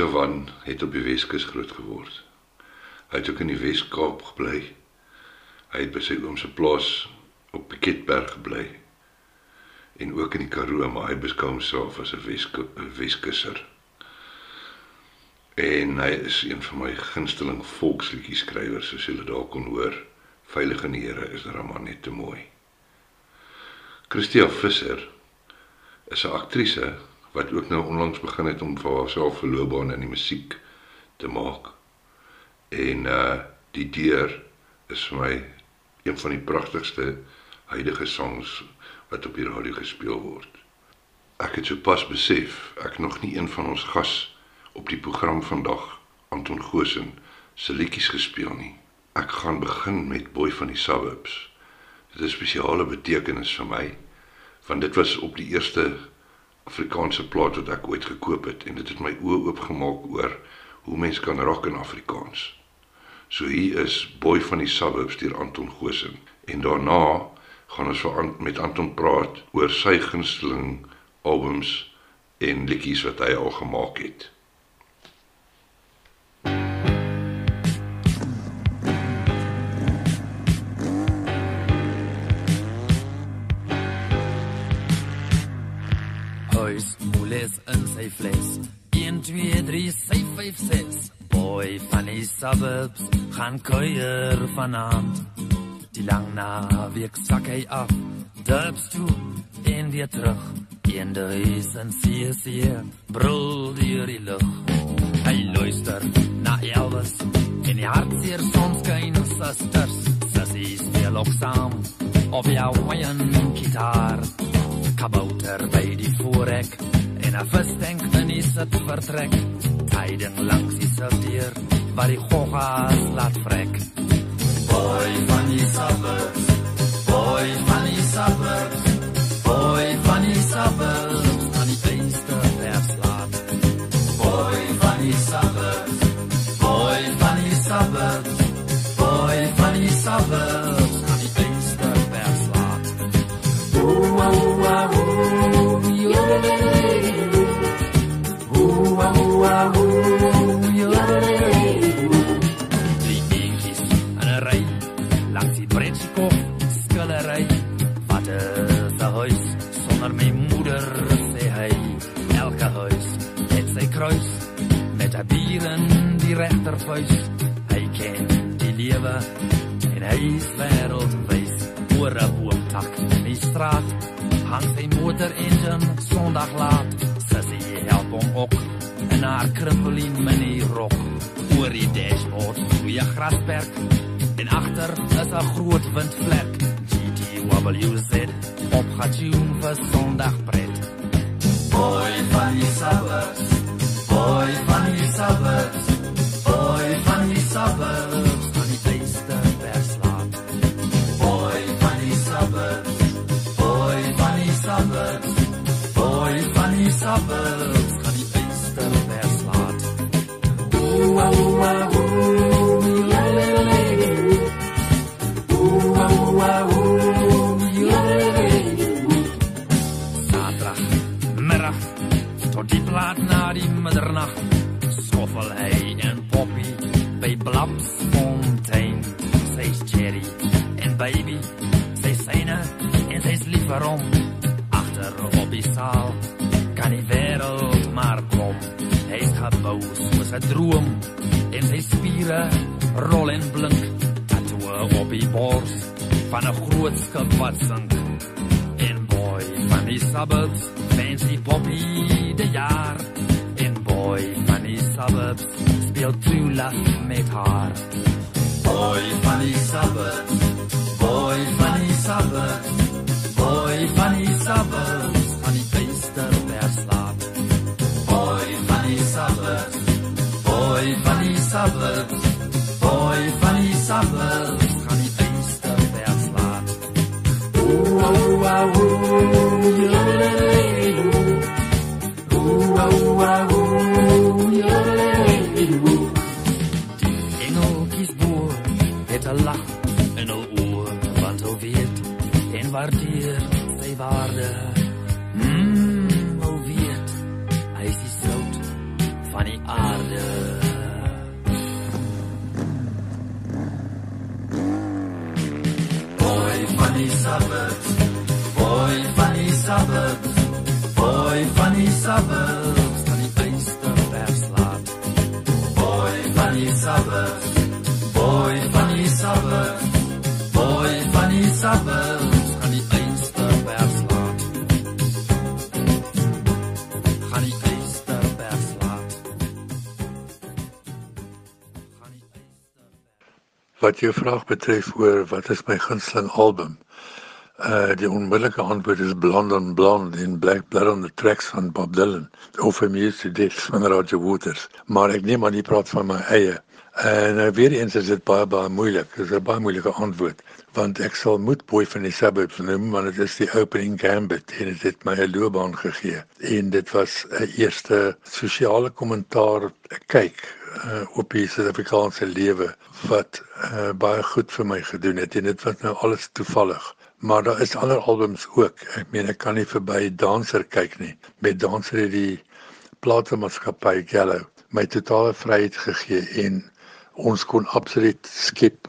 S1: Les Javan het op die Weskus groot geword. Hy het ook in die Wes-Kaap gebly. Hy het by sy oom se plaas op Piketberg gebly. En ook in die Karoo, maar hy beskou homself as 'n Weskusser. En hy is een van my gunsteling volksliedjie skrywers, soos julle dalk kon hoor. Veilige in die Here is daar maar net te mooi. Christia Visser is 'n aktrise wat ook nou onlangs begin het om vir haarself 'n loopbaan in die musiek te maak. En uh die deur is vir my een van die pragtigste huidige songs wat op die radio gespeel word. Ek het sopas besef ek nog nie een van ons gas op die program vandag Anton Goosen se liedjies gespeel nie. Ek gaan begin met Boy van die Suburbs. Dit is 'n spesiale betekenis vir my want dit was op die eerste Afrikaanse plaat wat ek ooit gekoop het en dit het my oë oopgemaak oor hoe mens kan rock in Afrikaans. So hier is Boy van die Suburbs deur Anton Goosen en daarna gaan ons vir met Anton praat oor sy gunsteling albums en liedjies wat hy al gemaak het.
S11: Moeles in sy fles. 1 2 3 sy 5 6. Boy van die suburbs gaan kuier vanaand. Die lang naweek sak hy af. Dubs toe en weer terug. In die huis en sie sie brul deur die lug. Hy luister na Elvis en die hartseer sonskyn ons susters. Sassie speel ook saam op jou wayan gitaar kabouter by die voorrek en 'n visstank in die sit vertrek. Tyding langs die safdeur waar die goggas laat vrek. Boy van die suburbs, boy van die suburbs, boy van die suburbs, aan die beste verslaat. Boy van die suburbs, boy van die suburbs, boy van die suburbs, aan die beste verslaat. Ooh, ooh, ooh, ooh, yodelay. Wauwauwauwauw, je leiderij. Die drie pinkjes in de rij. Langs die Britskof, schilderij. Wat is de huis? Zonder mijn moeder, zei hij. Elke huis heeft zijn kruis. Met haar bier die rechterfuis. Hij kent die leven. En hij is wereldwijs. Hoor een boomtak, mijn straat. Hangs zijn motorengine, zondag laat. Ze zijn helpt om ook. In haar krimpelie mini rok. Oor die dashboard goeie grasperk en agter is 'n groot windvlek. GTWZ op gatjoen vir Sondag pret. Boy van die suburbs, boy van die suburbs, boy van die suburbs, van die feeste verslaat. Boy van die suburbs, boy van die suburbs, boy van die suburbs, die middernag, skoffel hy en Poppy by Blapsfontein. Sy's Cherry en baby, sy syne en droom en sy spiere rol en blink. Tattoo op die bors van 'n groot skip wat sink. En boy van die suburbs, fancy poppy de jaar. En boy van die suburbs, speel true love met haar. Boy van die suburbs, boy van die suburbs, boy van die suburbs, van die beeste verslaat. Boy van die suburbs, Boy van die suburbs, boy van die suburbs, gaan die einste vers laat. Ooh, ooh, ah, ooh, yodelelelelu. Ooh, ooh, ah, ooh, yodelelelelu. Die engeltjies boer het 'n lag in hul oë, want hy weet en waardeer sy waarde.
S12: Mmm, hy weet hy is die sout van die aarde. Suburbs, boy die suburbs, boy die suburbs, van die Eysterbergslaat. Boy van die suburbs, boy die suburbs, boy die suburbs, van die Eysterbergslaat. Van die Eysterbergslaat. Van die
S6: Wat jou vraag betref oor wat is my gunsteling album? Uh die onmiddellike antwoord is Blonde on Blonde in Black Blood on the Tracks van Bob Dylan of Amused to Death van Roger Waters. Maar ek neem aan nie praat van my eie. En uh, weer eens is dit baie baie moeilik. Dit is 'n baie moeilike antwoord want ek sal moet boy van die suburbs noem want dit is die opening gambit en dit het my 'n loopbaan gegee. En dit was 'n eerste sosiale kommentaar kyk uh, op die Suid-Afrikaanse lewe wat uh, baie goed vir my gedoen het en dit was nou alles toevallig. Maar daar is ander albums ook. Ek meen ek kan nie verby Dancer kyk nie. Met Dancer het die platenmaatskappy Gallo my totale vryheid gegee en ons kon absoluut skep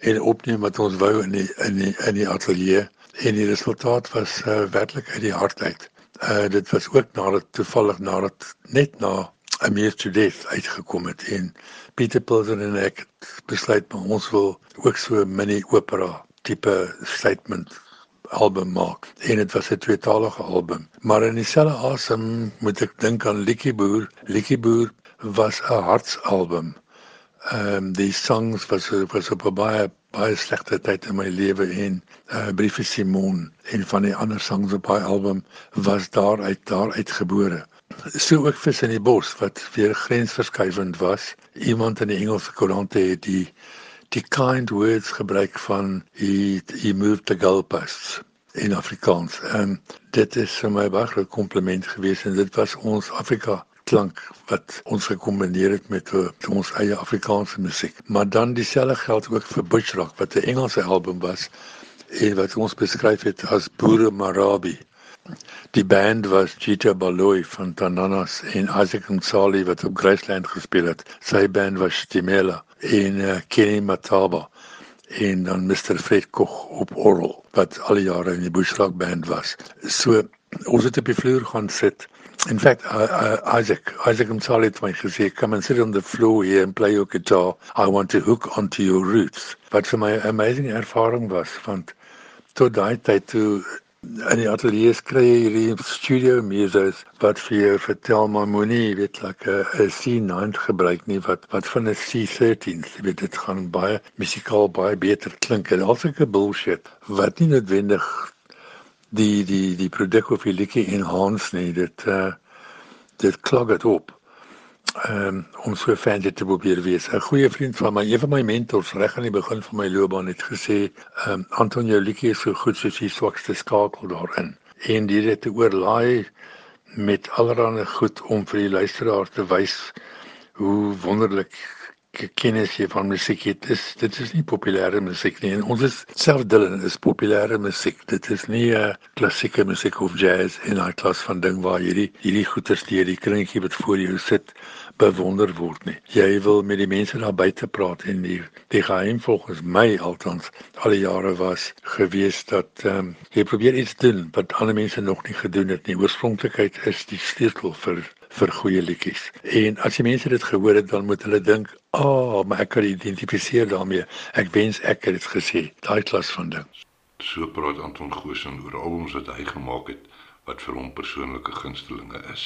S6: en opneem wat ons wou in die in die in die ateljee en die resultaat was uh, werklik uit die hart uit. Uh dit was ook nadat toevallig nadat net na Amir to Death uitgekom het en Pieter Pilsen en ek besluit maar ons wil ook so 'n mini opera tipe statement album maak. En dit was 'n tweetalige album. Maar in dieselfde asem moet ek dink aan Likkie Boer. Likkie Boer was 'n hartsalbum. Ehm um, die songs was was op 'n baie baie slegte tyd in my lewe en uh, Briefie Simon en van die ander songs op daai album was daaruit daaruit gebore. So ook vis in die bos wat weer grensverskuivend was. Iemand in die Engelse koerante het die die kind words gebruik van he he moved the goalposts in Afrikaans. Um, dit is vir my baie groot kompliment geweest en dit was ons Afrika klank wat ons gekombineer het met, met ons eie Afrikaanse musiek. Maar dan dieselfde geld ook vir Bushrock wat 'n Engelse album was en wat ons beskryf het as Boere Marabi. Die band was Gita Baloyi van Tananas en Isaac Msali wat op Graceland gespeel het. Sy band was Stimela en uh, Kenny Mataba en dan Mr Fred Koch op orgel wat al die jare in die Bushrock band was. So ons het op die vloer gaan sit. In fact, uh, uh, Isaac, Isaac Msali het my gesê, come and sit on the floor here and play your guitar. I want to hook onto your roots. Wat vir my 'n amazing ervaring was want tot daai tyd toe in die ateljee kry jy hierdie studio muses wat vir jou vertel maar moenie weet like 'n C9 gebruik nie wat wat van 'n C13 jy weet dit gaan baie musikaal baie beter klink. En al sulke bullshit wat nie noodwendig die die die produk of die liedjie enhance nie. Dit uh dit klag dit op um, om so fan te probeer wees. 'n goeie vriend van my een van my mentors reg aan die begin van my loopbaan het gesê um, Anton jou liedjie is so goed soos die swakste skakel daarin. En dit het oorlaai met allerlei goed om vir die luisteraar te wys hoe wonderlik kennis jy van musiek het. Dit is dit is nie populêre musiek nie. En ons is self Dylan is populêre musiek. Dit is nie 'n uh, klassieke musiek of jazz en 'n klas van ding waar hierdie hierdie goeters deur die kringetjie wat voor jou sit bewonder word nie. Jy wil met die mense daar buite praat en die die geheim volgens my althans al die jare was gewees dat ehm um, jy probeer iets doen wat ander mense nog nie gedoen het nie. Oorspronklikheid is die sleutel vir vir goeie liedjies. En as die mense dit gehoor het, dan moet hulle dink, "Ag, oh, maar ek kan identifiseer daarmee. Ek wens ek het dit gesê." Daai klas van ding.
S1: So praat Anton Goosen oor albums wat hy gemaak het wat vir hom persoonlike gunstelinge is.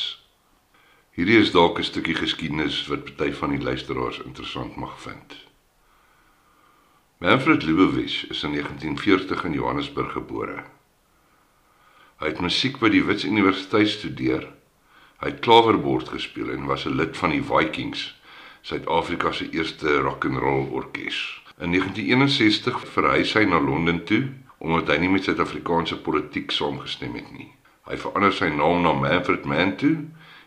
S1: Hierdie is dalk 'n stukkie geskiedenis wat party van die luisteraars interessant mag vind. Manfred Lubowitz is in 1940 in Johannesburg gebore. Hy het musiek by die Wits Universiteit studeer Hy het klaverbord gespeel en was 'n lid van die Vikings, Suid-Afrika se eerste rock and roll orkes. In 1961 verhuis hy na Londen toe omdat hy nie met Suid-Afrikaanse politiek saamgestem het nie. Hy verander sy naam na Manfred Mann toe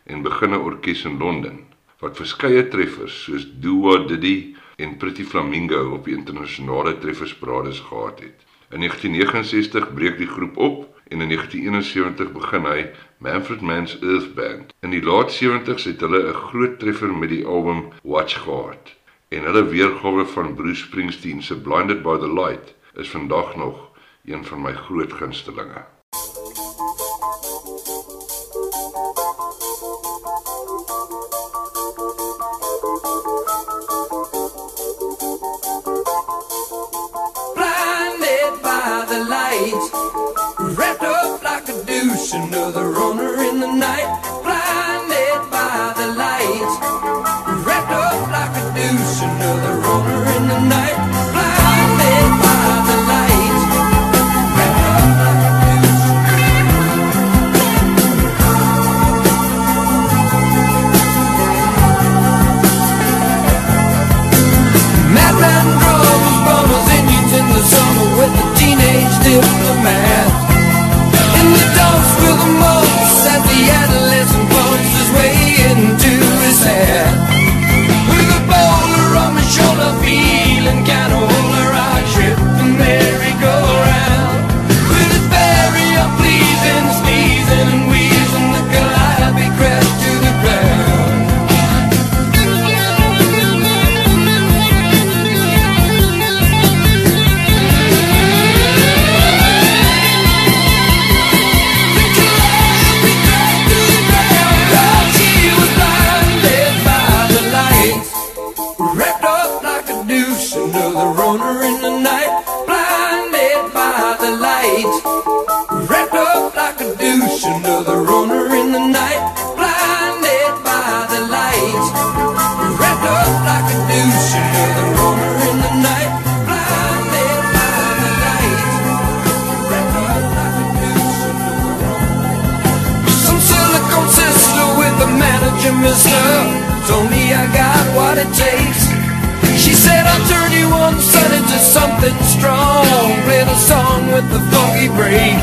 S1: en begin 'n orkes in Londen wat verskeie treffers soos What Diddy en Pretty Flamingo op die internasionale treffersparades gehad het. In 1969 breek die groep op en in 1971 begin hy Manfred Mann's Earth Band. In die laat 70s het hulle 'n groot treffer met die album Watch gehad. En hulle weergawe van Bruce Springsteen se Blinded by the Light is vandag nog een van my groot gunstelinge.
S13: A douche, another runner in the night. Blinded by the light, wrapped up like a douche, another runner in the night. Blinded by the light, wrapped up like a. Madman in the summer with the teenage diplomat. The adolescent pumps his way into his hat. Something strong. Play the song with the funky break.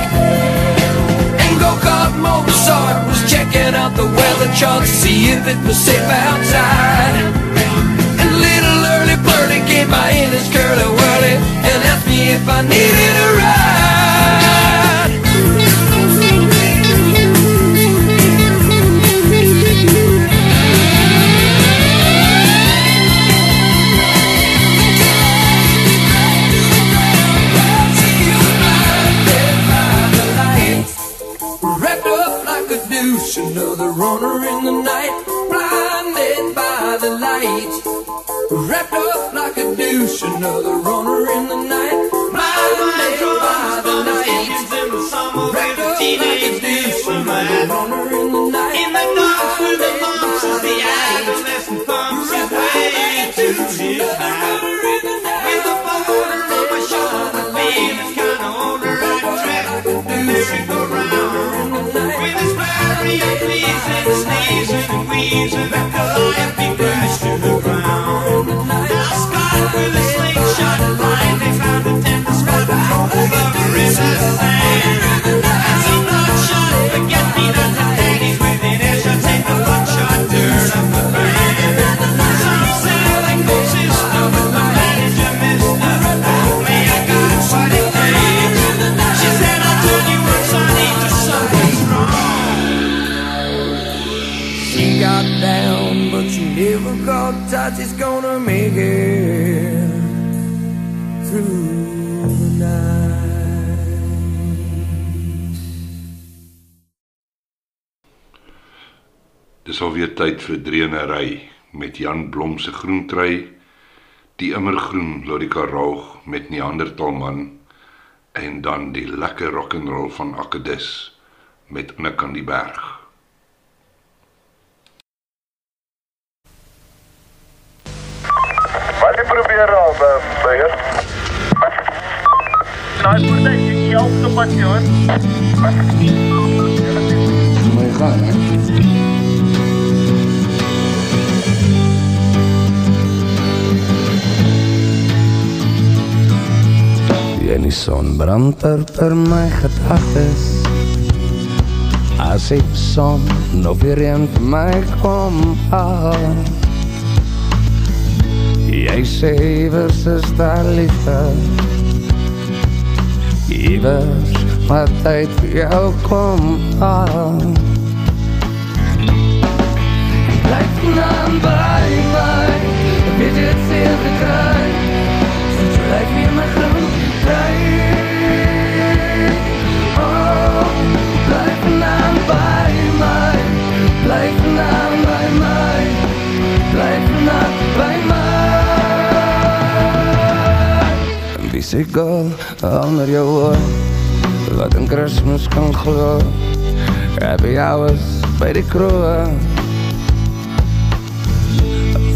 S13: And go-kart Mozart was checking out the weather chart to see if it was safe outside. And little early birdie came by in his curly whirly and asked me if I needed a ride. Another runner in the night, blinded by the light. Wrapped up like a douche, another touch. She's gonna make it through the night.
S1: Dis alweer tyd vir dreenery met Jan Blom se groentrui, die immergroen Lorika Raug met Neandertalman en dan die lekker rock and roll van Akedus met Nik aan die berg.
S14: Wat jy probeer al beheer? Nou, ek moet net die help op pad hoor.
S15: Maar gaan, hè? En die son brand er per my gedagtes As ek son nog weer een vir my kom haal Y ahí se ibas a estar lista Ibas a jou kom aan. Blijf dan bij mij Heb je dit zeer gekregen Zoet je lijf weer mijn Oh, blijf dan bij mij Blijf dan bij mij. Blijf dan bij mij Vies ik onder je oor. Wat een kerstmis kan gloren. Heb jou eens bij de kroon?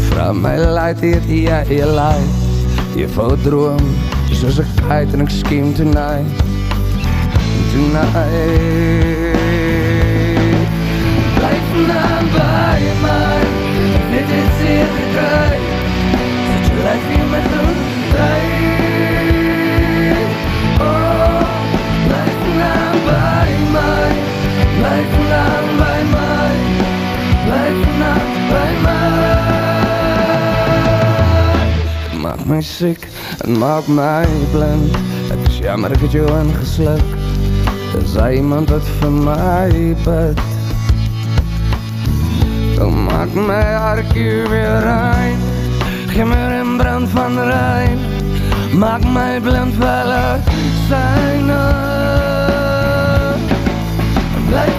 S15: Vraag mij leidt hier jij je leidt Je voelt droom Zoals ik kite en ik scheme tonight. Tonight. Blijf vandaan bij mij Dit is hier gekruid Zet je lijf hier met de Blijf bij mij. Blijf vandaan bij mij. Maak mij ziek, en maak mij blind. Het is jammer, dat je aan ingeslikt. Er zei iemand wat voor mij bed. Dan maak mij weer rein. Geef een brand van rein. Maak mij blind, wel
S16: zijn. Blijf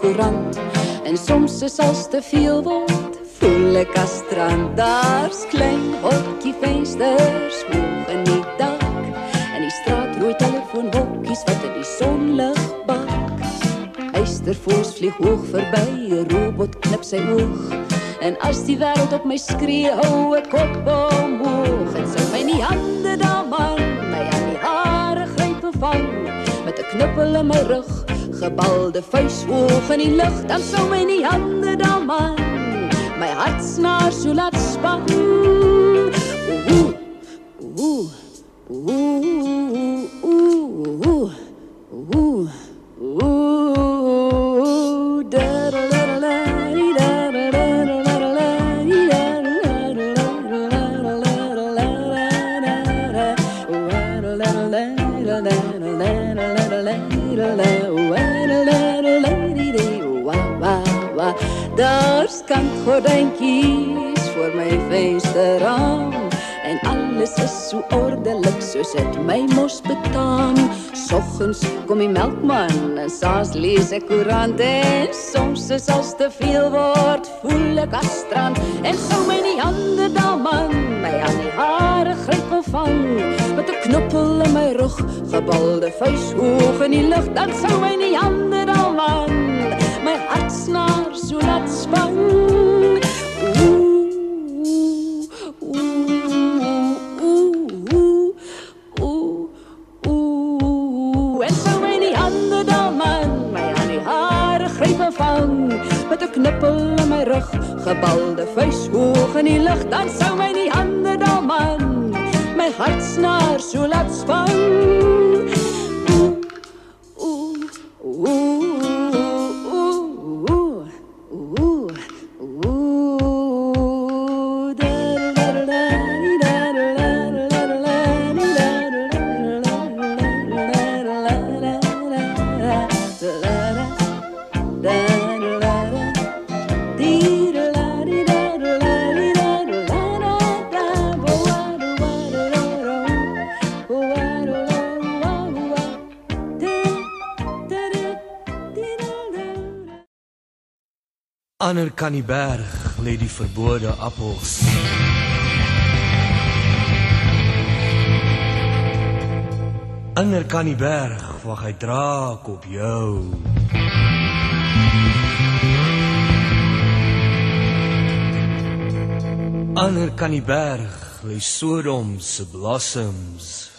S16: koerant En soms is als te veel word, voel ek as strand Daar's klein hokkie vensters hoog in die dak En die straatrooi telefoonhokkies wat in die sonlig bak Eystervoors vlieg hoog verby, 'n robot knip sy oog. En as die wêreld op my skree, hou ek kop omhoog. En sou my nie hande daar man, my aan die hare gryp en vang. Met 'n knippel in my rug, gebalde vuis hoog in die lug, dan sou my nie hande daar man, my hart snaar so laat span. Ooh, ooh,
S4: Kan die berg lê die verbode appels. Ander kan die berg wag hy draak op jou. Ander kan die berg lê Sodom se blossoms.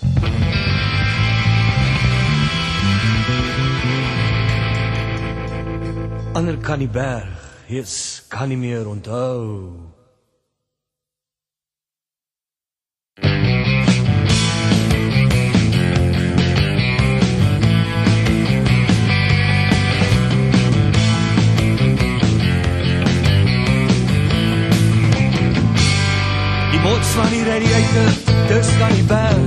S4: Ander kan die berg, Jesus kan nie meer onthou. Bots van die radiator, dis kan die berg.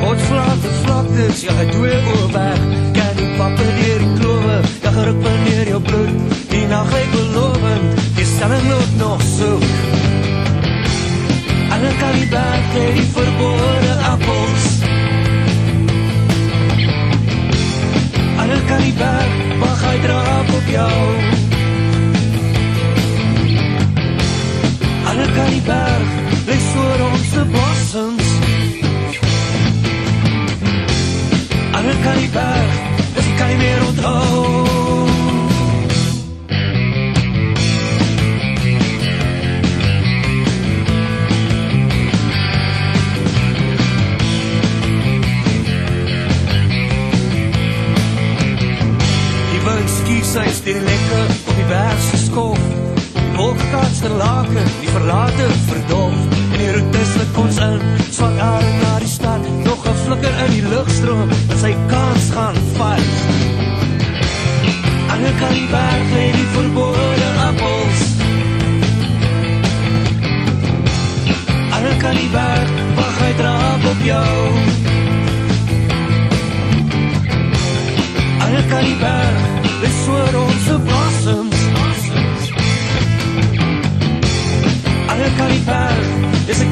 S4: God vlak die vlaktes, ja, hy twee oorweg. Die verbode appels. Alle kan die berg, mag hy draap op jou. Alle kan die berg, lê voor ons se blossoms. Alle kan die berg, dis kan nie meer onthou. Skiet sy stil lekker op die berg se skof. Wolkkaats te laken, die verlate verdof. En die route slip ons in, swak aan na die stad. Nog 'n flikker in die lugstroom, dat sy kans gaan vat. Aan die kant die berg lê die verbode appels. Aan die kant die berg, wag hy draap op jou. Aan die kant die berg, dis voor ons se blossoms. Alle kan die berg, dis ek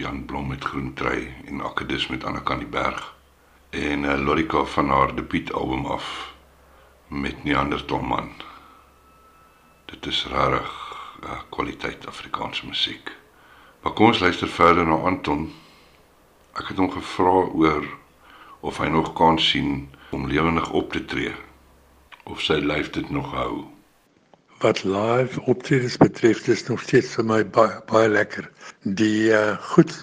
S1: Jan Blom met Groen Trui en Akkedis met Anna kan die berg. En uh, Lorika van haar debuut album af met Neanderthal man. Dit is rarig uh, kwaliteit Afrikaanse musiek. Maar kom ons luister verder na Anton. Ek het hom gevra oor of hy nog kans sien om lewendig op te tree of sy lyf dit nog hou.
S6: Wat live optredes betref, dis nog steeds vir my baie baie lekker. Die uh, goed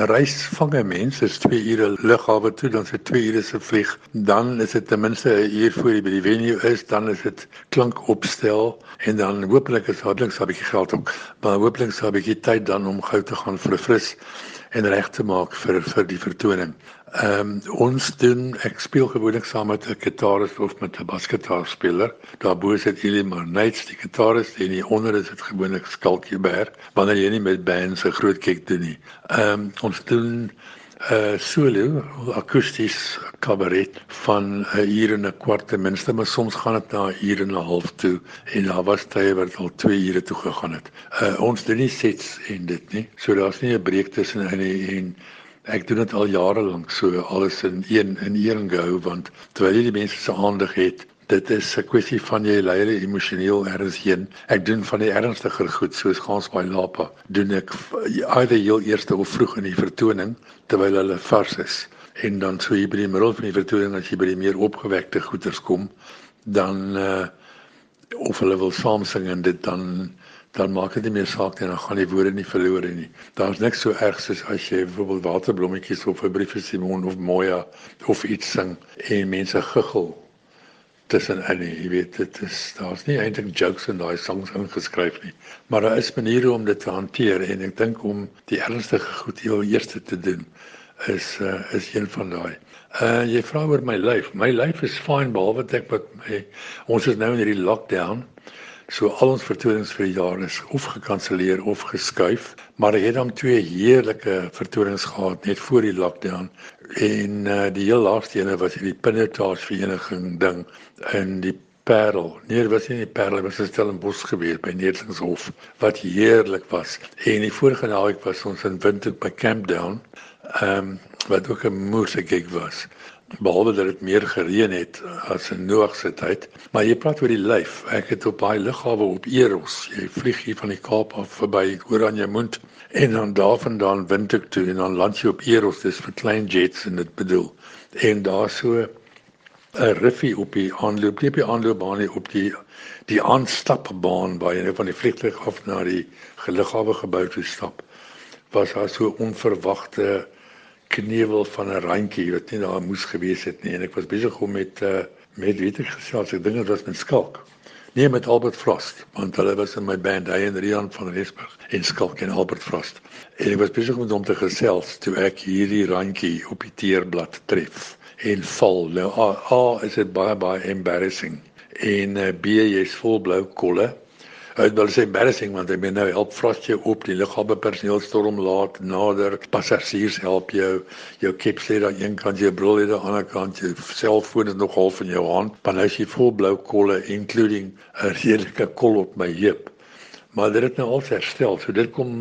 S6: 'n reis vang 'n mens is 2 ure lughawe toe, dan se 2 ure se vlieg. Dan is dit ten minste 'n uur voor jy by die venue is, dan is dit klank opstel en dan hopelik is daar links 'n bietjie geld ook. Maar hopelik sal 'n bietjie tyd dan om gou te gaan vir 'n fris en reg te maak vir vir die vertoning. Ehm um, ons doen ek speel gewoonlik saam met 'n gitarist of met 'n basgitaarspeler. Daarbo sit Elimar Knights die gitarist en hier onder is dit gewoonlik Skalkie Bear wanneer jy nie met bands 'n groot kyk doen nie. Ehm um, ons doen 'n uh, solo akoesties kabaret van 'n uur en 'n kwart ten minste, maar soms gaan dit na 'n uur en 'n half toe en daar was tye wat al 2 ure toe gegaan het. Uh, ons doen nie sets en dit nie. So daar's nie 'n breek tussen en en Ek doen dit al jare lank so alles in een in een gehou want terwyl jy die mense se aandag het dit is 'n kwessie van jy lei hulle emosioneel ergens heen. Ek doen van die ernstiger goed soos gaans by Lapa doen ek either heel eerste of vroeg in die vertoning terwyl hulle vars is en dan so hier by die middel van die vertoning as jy by die meer opgewekte goeters kom dan uh of hulle wil saam sing en dit dan dan maak dit nie meer saak nie, dan gaan die woorde nie verlore nie. Daar's niks so erg soos as jy byvoorbeeld waterblommetjies of 'n brief vir Simon of Moya of iets sing en mense guggel tussenin nie. Jy weet dit is daar's nie eintlik jokes in daai songs ingeskryf nie. Maar daar is maniere om dit te hanteer en ek dink om die ernstige goed heel eerste te doen is uh, is een van daai. Uh jy vra oor my lyf. My lyf is fyn behalwe ek wat my ons is nou in hierdie lockdown. So al ons vertonings vir die jaar is of gekanselleer of geskuif, maar ek het dan twee heerlike vertonings gehad net voor die lockdown en uh, die heel laaste ene was hierdie Pinnetage vereniging ding in die Parel. Nee, dit was nie die Parel, dit was in Stellenbosch gebeur by Nederlandshof wat heerlik was. En die vorige naweek was ons in Windhoek by Camp Down. Ehm um, wat ook 'n moeilike gig was behalwe dat dit meer gereën het as in Noag se tyd. Maar jy praat oor die lyf. Ek het op baie lughawe op Eros. Jy vlieg hier van die Kaap af verby Oranjemund en dan daarvandaan wind ek toe en dan land jy op Eros. Dis vir klein jets en dit bedoel. En daar so 'n riffie op die aanloop, nie op die aanloopbaan nie, op die die aanstapbaan waar jy nou van die vliegtuig af na die lughawe gebou toe stap. Was daar so onverwagte knevel van 'n randjie wat nie daar moes gewees het nie. En ek was besig om met uh, met weet ek gesels ek dink dit was met Skalk. Nee met Albert Frost want hulle was in my band hy en Rian van Rensburg en Skalk en Albert Frost. En ek was besig om hom te gesels toe ek hierdie randjie op die teerblad tref en val. Nou a, a is dit baie baie embarrassing. En uh, b jy's vol blou kolle. Dit was embarrassing want hy ben nou help Frost jou op die lughawe personeel storm laat nader passasiers help jou jou kep sê dat een kant jy bril aan die ander kant jou selfoon is nog half in jou hand dan is jy vol blou kolle including 'n redelike kol op my heup. Maar dit het nou al herstel so dit kom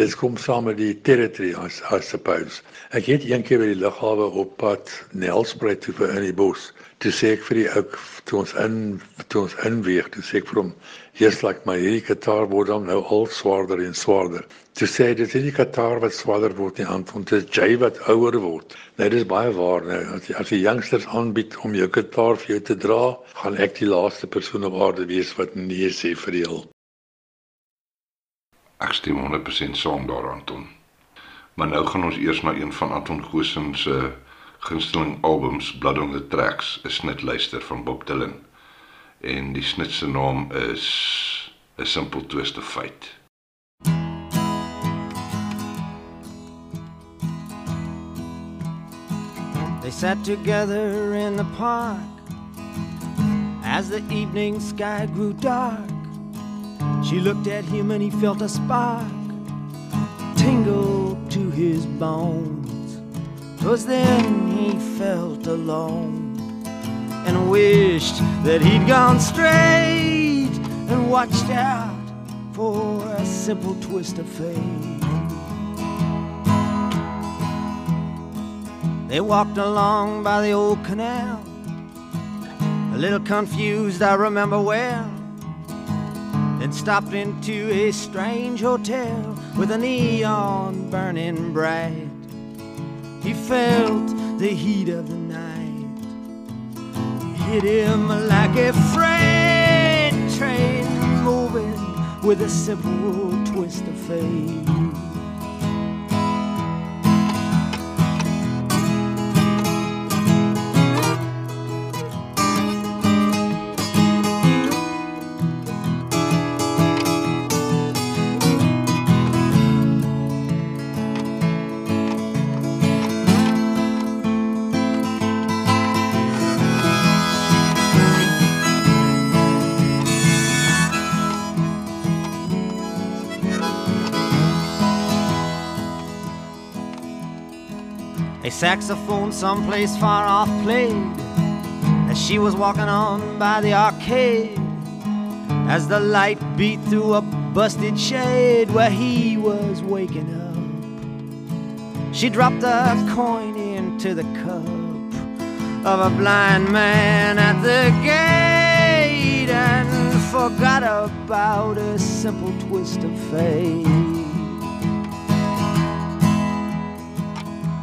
S6: dit kom saam met die territory as I suppose ek het een keer by die lughawe op pad Nelspruit toe vir in die bos. Toe sê ek vir die ou toe ons in toe ons inweeg toe sê ek vir hom just like my hierdie gitaar word dan nou al swaarder en swaarder. Toe sê hy dit is die gitaar wat swaarder word nie aan want dit is jy wat ouer word. Nou dis baie waar nou as die, as die youngsters aanbied om jou gitaar vir jou te dra gaan ek die laaste persoon op aarde wees wat nee sê vir die hulp
S1: ek stem 100% saam daaraan toe maar nou gaan ons eers na een van Anton Goosen se gunsteling albums Blood on the Tracks, 'n snitluister van Bob Dylan. En die snit se naam is A Simple Twist of Fate.
S17: They sat together in the park as the evening sky grew dark. She looked at him and he felt a spark tingle to his bones. 'Twas then he felt alone and wished that he'd gone straight and watched out for a simple twist of fate. They walked along by the old canal, a little confused, I remember well. Then stopped into a strange hotel with a neon burning bright. He felt the heat of the night hit him like a freight train moving with a simple twist of fate. Saxophone someplace far off played as she was walking on by the arcade. As the light beat through a busted shade where he was waking up, she dropped a coin into the cup of a blind man at the gate and forgot about a simple twist of fate.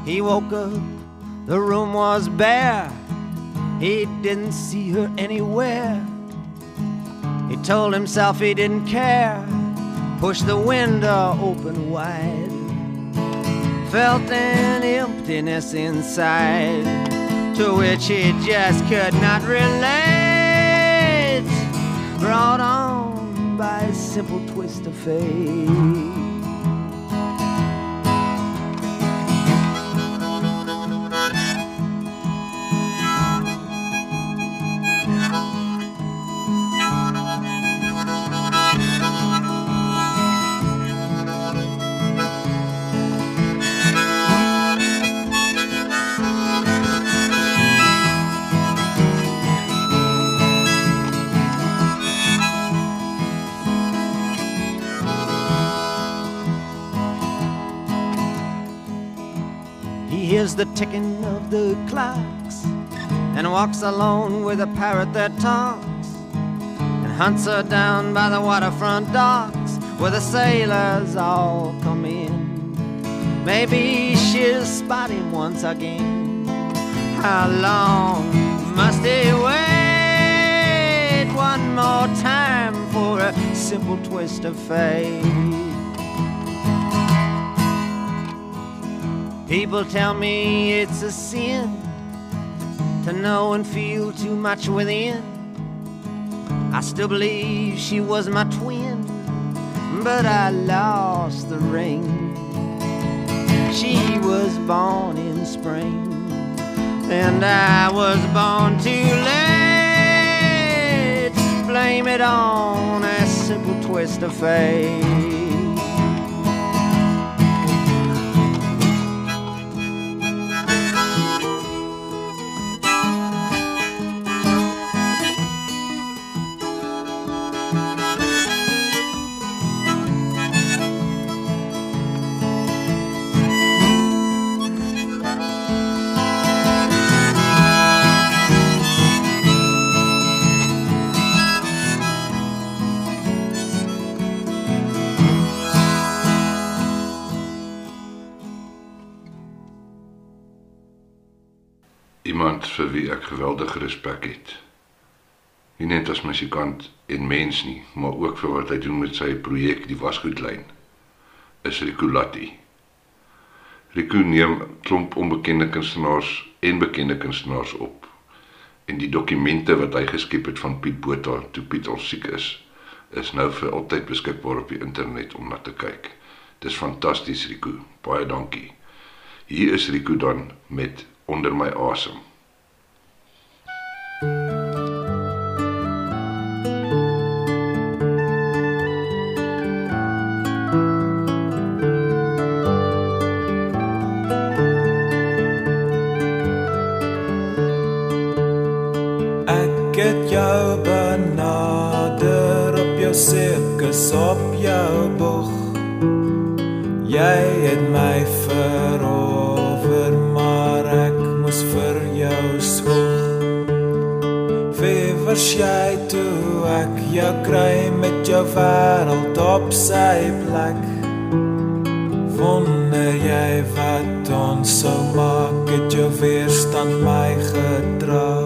S17: He woke up, the room was bare. He didn't see her anywhere. He told himself he didn't care. Pushed the window open wide. Felt an emptiness inside to which he just could not relate. Brought on by a simple twist of fate. The ticking of the clocks and walks alone with a parrot that talks and hunts her down by the waterfront docks where the sailors all come in. Maybe she'll spot him once again. How long must he wait? One more time for a simple twist of fate. People tell me it's a sin to know and feel too much within. I still believe she was my twin, but I lost the ring. She was born in spring, and I was born too late. Blame it on a simple twist of fate.
S1: Geweldige respek het. Nie net as musikant en mens nie, maar ook vir wat hy doen met sy projek Die Wasgoedlyn. Is Rico Latti. Rico neem klomp onbekende kunstenaars en bekende kunstenaars op. En die dokumente wat hy geskep het van Piet Botha toe Piet al siek is, is nou vir altyd beskikbaar op die internet om na te kyk. Dis fantasties Rico. Baie dankie. Hier is Rico dan met onder my asem.
S18: Ek sirkus op jou boeg. Jy het my verower, maar ek moes vir jou swoeg. Wie was jy toe ek jou kry met jou wêreld op sy plek? Wonder jy wat ons sou maak het jou weerstand my gedraag?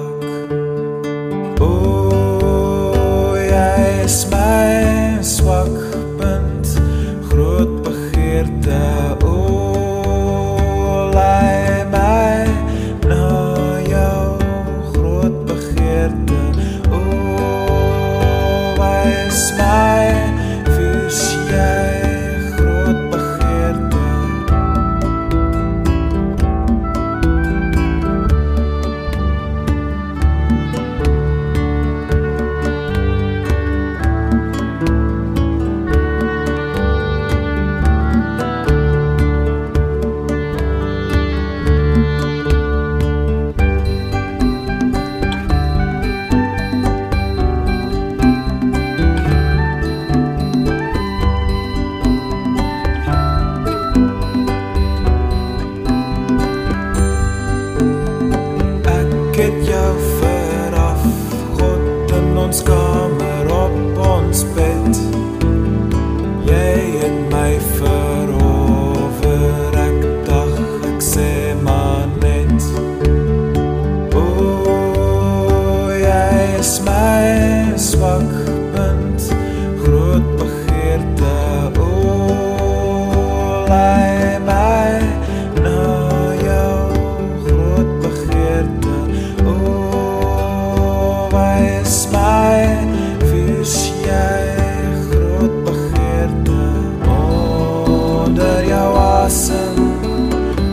S18: avessa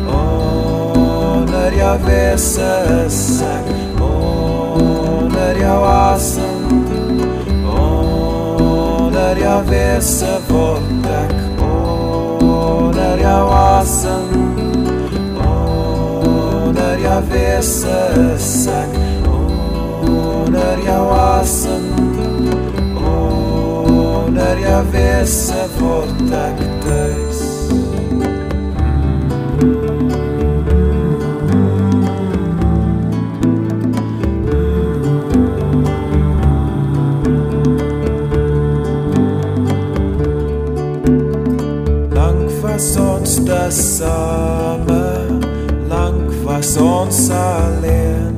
S18: onari avessa onari avassa onari avessa voltak onari avassa onari avessa sak onari avassa onari avessa voltak taj tesame Lank was ons alleen.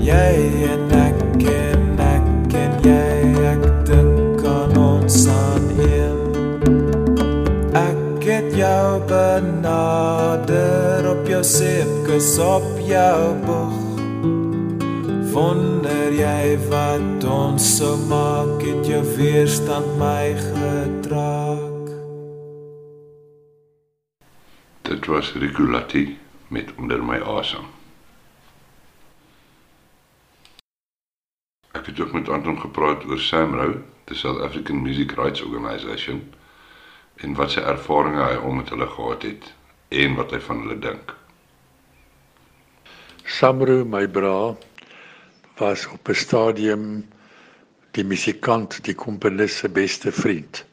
S18: Jy en ek en ek en jy Ek dink aan ons aan een. Ek het jou benader Op jou seepkus op jou boeg. Wonder jy wat ons so maak Het jou weerstand my
S1: Riculati met onder my asem. Ek het ook met Anton gepraat oor SAMRO, die South African Music Rights Organisation, en wat sy ervarings hy om met hulle gehad het en wat hy van hulle dink.
S6: Samro my bra was op 'n stadium die musikant, die komponis se beste vriend.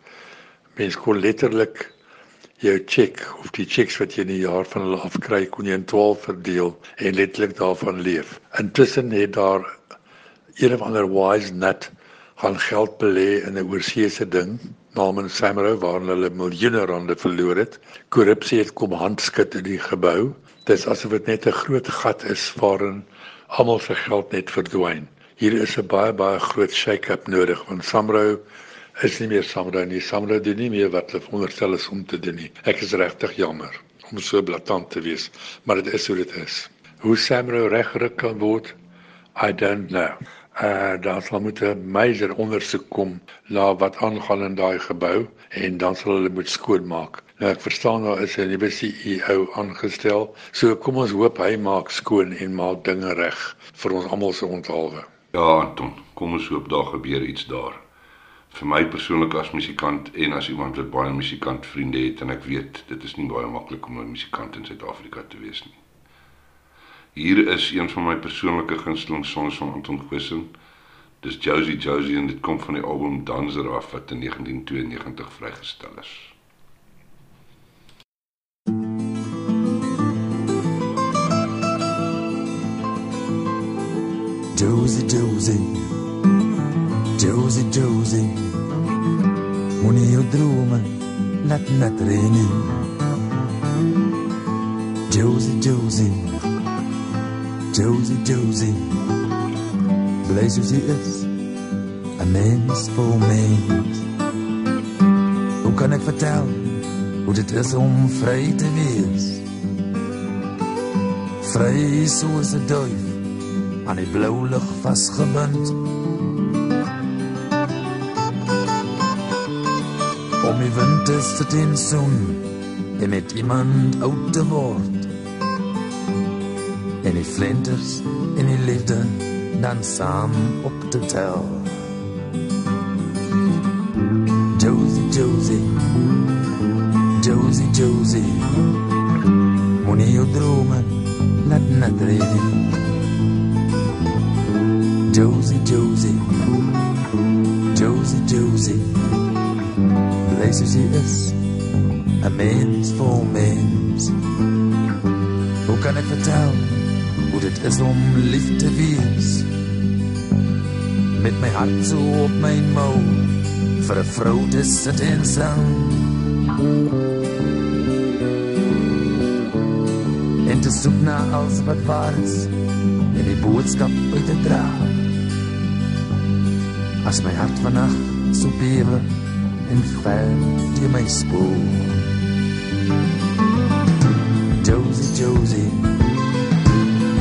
S6: Mens kon letterlik jou check of die checks wat jy in 'n jaar van hulle afkry kon jy in 12 verdeel en letterlik daarvan leef. Intussen het daar een of ander wise nut gaan geld belê in 'n oorseese ding namens Samro waarin hulle miljoene rande verloor het. Korrupsie het kom handskud in die gebou. Dis asof dit net 'n groot gat is waarin almal se geld net verdwyn. Hier is 'n baie baie groot shake-up nodig want Samro is nie meer Samro nie. Samro doen nie meer wat hulle veronderstel is om te doen nie. Ek is regtig jammer om so blaatant te wees, maar dit is hoe dit is. Hoe Samro reggeruk kan word, I don't know. Uh daar sal moet 'n major ondersoek kom na wat aangaan in daai gebou en dan sal hulle moet skoonmaak. Nou ek verstaan daar is 'n nuwe CEO aangestel. So kom ons hoop hy maak skoon en maak dinge reg vir ons almal se onthaalwe.
S1: Ja, Anton, kom ons hoop daar gebeur iets daar. Vir my persoonlik as musikant en as iemand wat baie musikant vriende het en ek weet dit is nie baie maklik om 'n musikant in Suid-Afrika te wees nie. Hier is een van my persoonlike gunsteling songs van Anton Goosen. Dis Josie Josie en dit kom van die album Danser af wat in 1992 vrygestel is.
S11: Josie, Josie, Josie, Josie. Moenie jou drome laat nat reën nie. Josie, Josie, Josie, Josie. Bly soos jy is, 'n mens vir mens. Hoe kan ek vertel hoe dit is om vry te wees? Vry soos 'n duif aan die blou lug vasgebind. Om die winters te teen son en met iemand oud te word. En die flinters en die liefde dan saam op te tel. Josie, Josie, Josie, Josie, moenie jou drome laat nadreden. Josie, Josie, Josie, Josie. Bly soos jy is, 'n mens vol mens. Hoe kan ek vertel hoe dit is om lief te wees? Met my hart so op my mou vir 'n vrou te sit en sang. En te soek na alles wat waar is en die boodskap uit te dra. As my hart vandag so bewe en fijn je mijn spoor. Josie, Josie,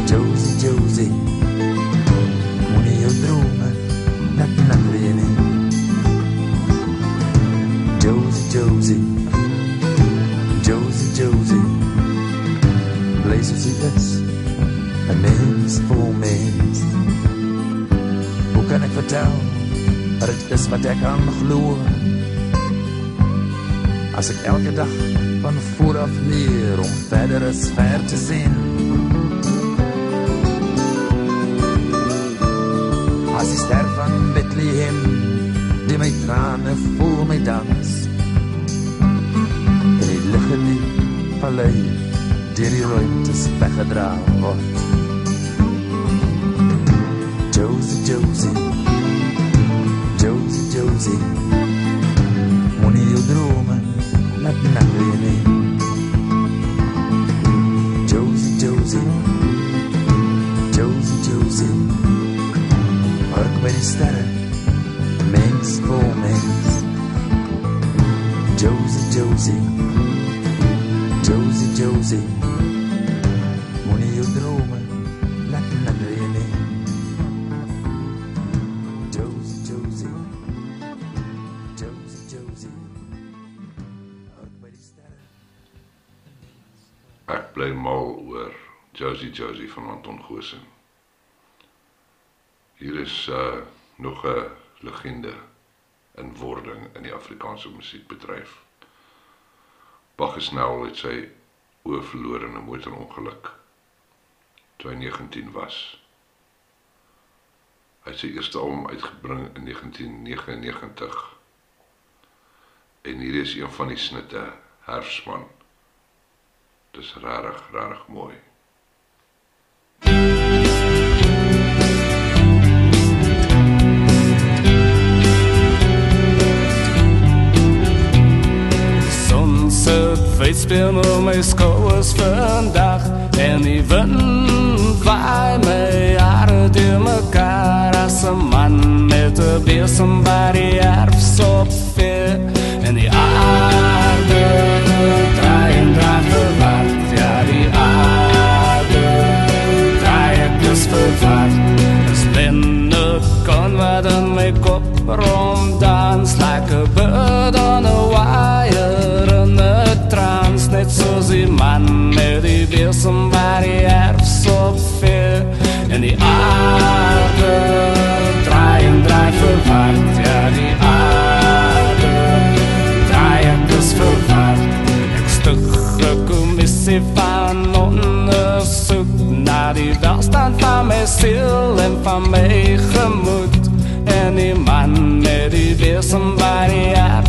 S11: Josie, Josie, moet je dromen, dat naar je. Josie, Josie, Josie, Josie, places je best, een mens voor me. Hoe kan ik vertellen, dat het is wat ik aan gloor? As ek elke dag van vooraf leer om verder as ver te sien
S19: Paul het sy oë verloor in 'n motorongeluk toe hy 19 was. Hy het sy eerste album uitgebring in 1999. En hier is een van die snitte, Herfsman. Dis regtig, regtig mooi.
S20: Thank you. sit weet speel nou my skouers vandag. En die wind waai my hare deur mekaar as 'n man met 'n besem by die erf sop vir en die aarde draai en draai verward. Ja die aarde draai ek dis verward. Dis blinde kon wat in my kop rondans like a bird on a wire man med de blir som hver jervs og fe. Men de er død, dreien drei forferd, ja, de er død, dreiettes forferd. Jeg større komiss i fær nonnesugd, nei, de verste fra meg silden fra meg gemot. En
S19: i mann med de blir som hver jervs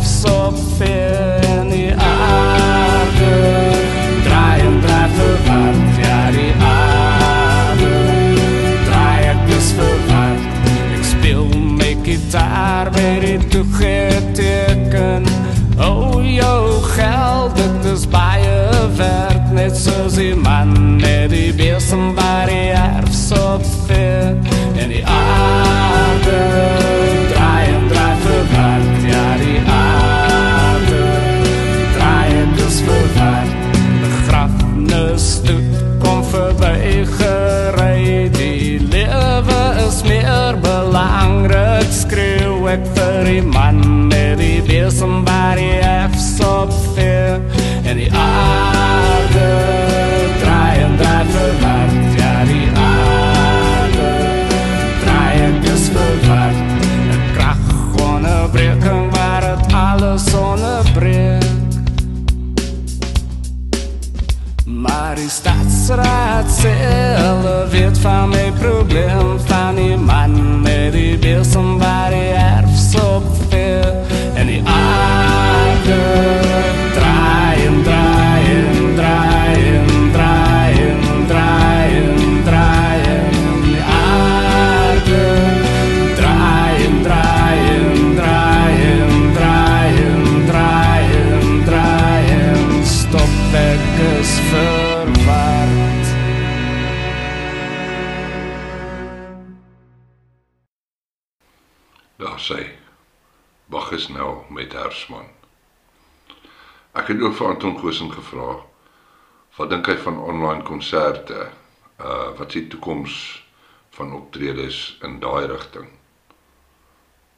S19: optredes in daai rigting.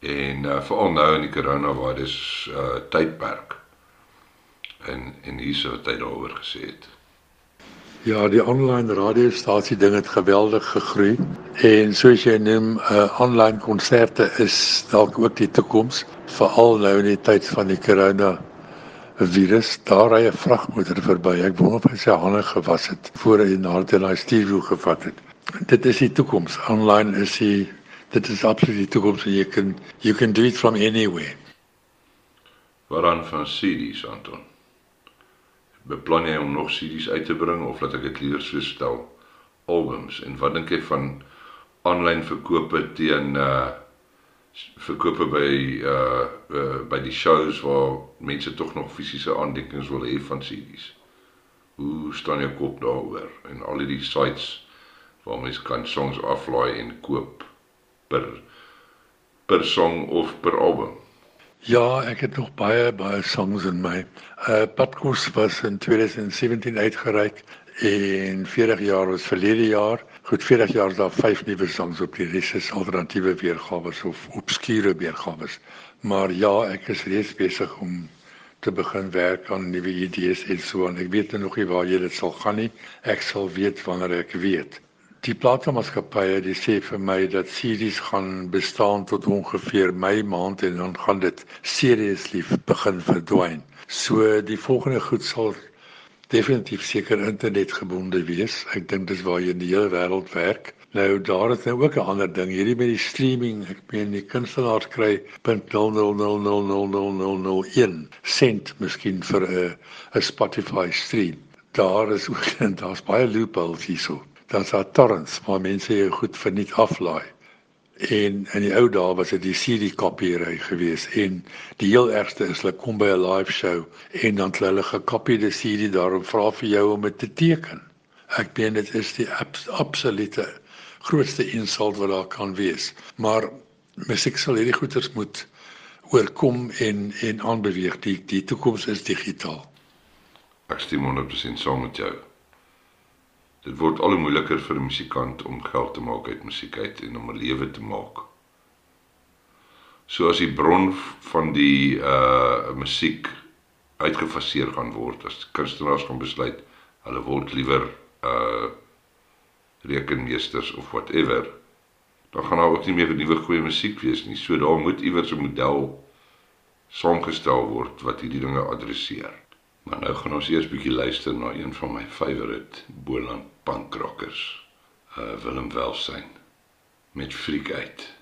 S19: En uh, veral nou in die coronavirus uh, tydperk. En en hierso wat hy daaroor gesê het.
S6: Ja, die online radiostasie ding het geweldig gegroei en soos jy noem, uh, online konserte is dalk ook die toekoms, veral nou in die tyd van die corona virus. Daar ry 'n vragmotor verby. Ek wonder of hy sy hande gewas het voor hy na die stuurwiel gevat het. Dit is die toekoms. Aanlyn is die dit is absoluut die toekoms jy kan you can do it from anywhere.
S1: Waaraan van CD's Anton? Beplan jy om nog CD's uit te bring of laat ek dit liewer so stel albums en wat dink jy van aanlyn verkope teen uh verkope by uh, uh by die shows waar mense tog nog fisiese aandekkings wil hê van CD's. Hoe staan jou kop daaroor en al die sites waar mense kan songs aflaai en koop per per song of per album?
S6: Ja, ek het nog baie baie songs in my. Uh Padkos was in 2017 uitgereik en 40 jaar was verlede jaar. Goed 40 jaar daar vyf nuwe songs op die res is alternatiewe weergawe of obskure weergawe. Maar ja, ek is reeds besig om te begin werk aan nuwe idees en so en ek weet nog nie waar jy dit sal gaan nie. Ek sal weet wanneer ek weet. Die platenmaatskappye die sê vir my dat CD's gaan bestaan tot ongeveer Mei maand en dan gaan dit seriously begin verdwyn. So die volgende goed sal definitief seker internetgebonde wees. Ek dink dis waar jy in die hele wêreld werk. Nou daar is nou ook 'n ander ding hierdie met die streaming. Ek meen die kunstenaars kry .000000001 sent miskien vir 'n 'n Spotify stream. Daar is ook en daar's baie loopholes hierso dan's daar torrents waar mense jou goed verniet aflaai. En in die ou dae was dit die CD kopieery gewees en die heel ergste is hulle kom by 'n live show en dan het hulle gekopieerde CD daarop vra vir jou om dit te teken. Ek meen dit is die abs absolute grootste insult wat daar kan wees. Maar musiek sal hierdie goeters moet oorkom en en aanbeweeg. Die die toekoms is digitaal.
S1: Ek stem 100% saam met jou. Dit word al hoe moeiliker vir 'n musikant om geld te maak uit musiek uit en om 'n lewe te maak. So as die bron van die uh musiek uitgefaseer gaan word, as kunstenaars gaan besluit hulle word liewer uh rekenmeesters of whatever, dan gaan daar ook nie meer nuwe goeie musiek wees nie. So daar moet iewers 'n model saamgestel word wat hierdie dinge adresseer. Maar nou gaan ons eers bietjie luister na een van my favourite Boland punkrockers, uh Willem Welsyn met Freak uit.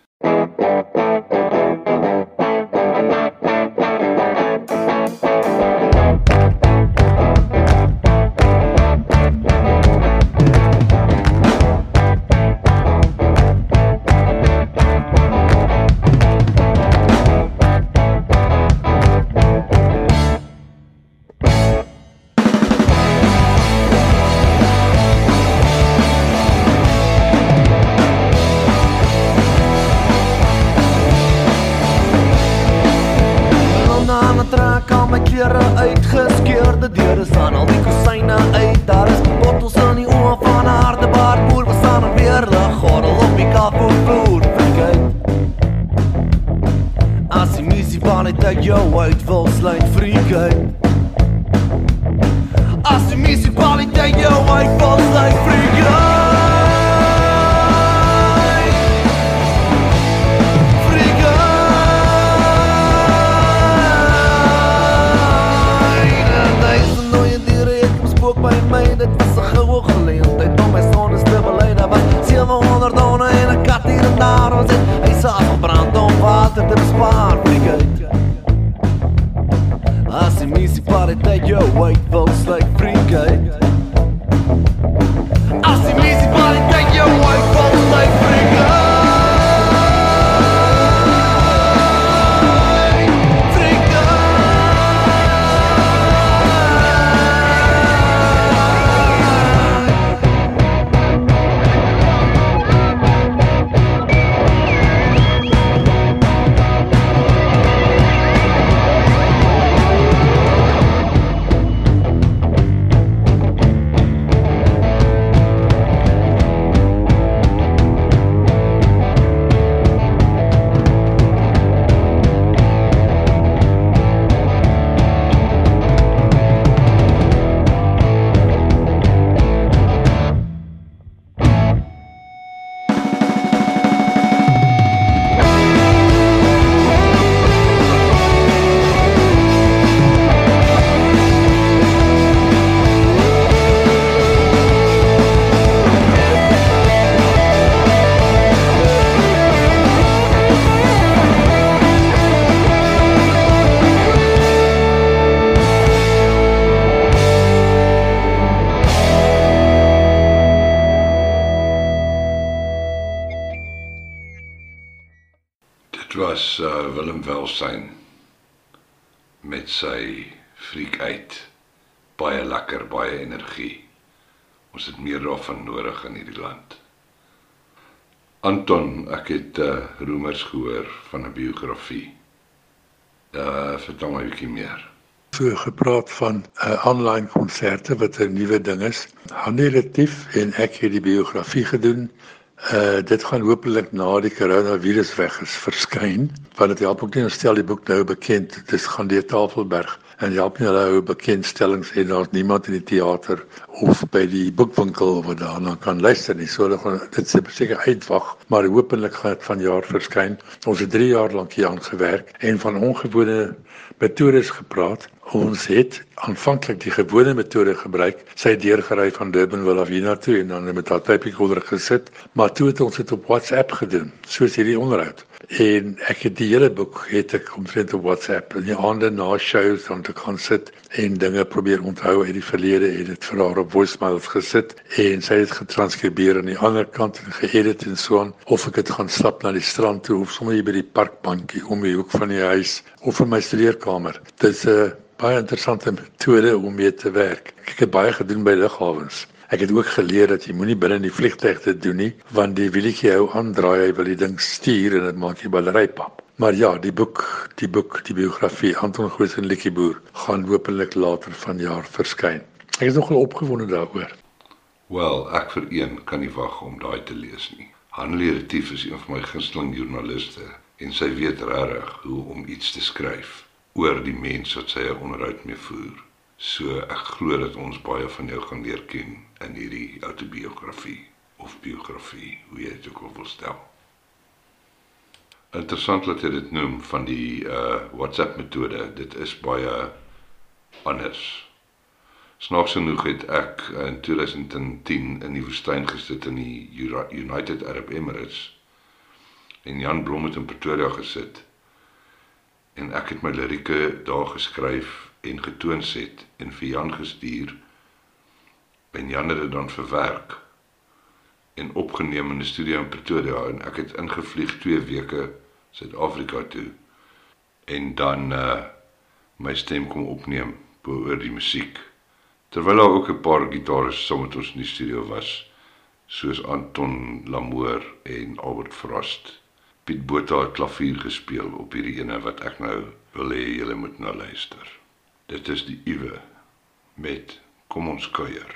S1: Uh, vertel my 'n bietjie meer.
S6: So gepraat van 'n uh, aanlyn konserte wat 'n nuwe ding is. Hannie Retief en ek het die biografie gedoen. Uh dit gaan hopelik na die koronavirus weg is verskyn, want dit help ook nie stel die boek nou bekend. Dit is gaan deur Tafelberg en help nie hulle hou bekendstellings en daar's niemand in die teater of by die boekwinkel wat daarna kan luister nie. So hulle gaan dit se seker uitwag, maar hopelik gaan dit vanjaar verskyn. Ons het 3 jaar lank hier aan gewerk en van ongewone metodes gepraat. Ons het aanvanklik die gewone metode gebruik. Sy het deurgery van Durbanville af hiernatoe en dan met haar tape recorder gesit, maar toe het ons dit op WhatsApp gedoen, soos hierdie onderhoud. En ek het die hele boek het ek omtrent op WhatsApp in die aande na shows dan te kan sit en dinge probeer onthou uit die verlede en dit vir haar op voicemails gesit en sy het getranskribeer aan die ander kant en geëdit en so aan of ek het gaan stap na die strand toe of sommer hier by die parkbankie om die hoek van die huis of in my studeerkamer. Dit is 'n baie interessante metode om mee te werk. Ek het baie gedoen by lughawens. Ek het ook geleer dat jy moenie binne in die vliegtuig dit doen nie, want die wielietjie hou aandraai, hy wil die ding stuur en dit maak jy batterypap. Maar ja, die boek, die boek, die biografie Anton Goos en Likkie Boer gaan hopelik later vanjaar verskyn. Ek is nogal opgewonde daaroor.
S1: Wel, ek vir een kan nie wag om daai te lees nie. Hanlie Retief is een van my gunsteling joernaliste en sy weet regtig hoe om iets te skryf oor die mens wat sy 'n onderhoud mee voer. So ek glo dat ons baie van jou gaan leer ken in hierdie autobiografie of biografie, hoe jy dit ook al wil stel. Interessant dat jy dit noem van die uh WhatsApp metode. Dit is baie anders. Snaaks genoeg het ek in 2010 in die woestyn gesit in die United Arab Emirates en Jan Blom het in Pretoria gesit en ek het my lirieke daar geskryf en getoon set en vir Jan gestuur en Jan het dit dan verwerk en opgeneem in 'n studio in Pretoria en ek het ingevlieg 2 weke Suid-Afrika toe en dan uh my stem kom opneem oor die musiek. Terwyl daar ook 'n paar gitariste saam met ons in die studio was soos Anton Lamoor en Albert Frost Piet Botha het klavier gespeel op hierdie ene wat ek nou wil hê julle moet na luister. Dit is die uwe met kom ons kuier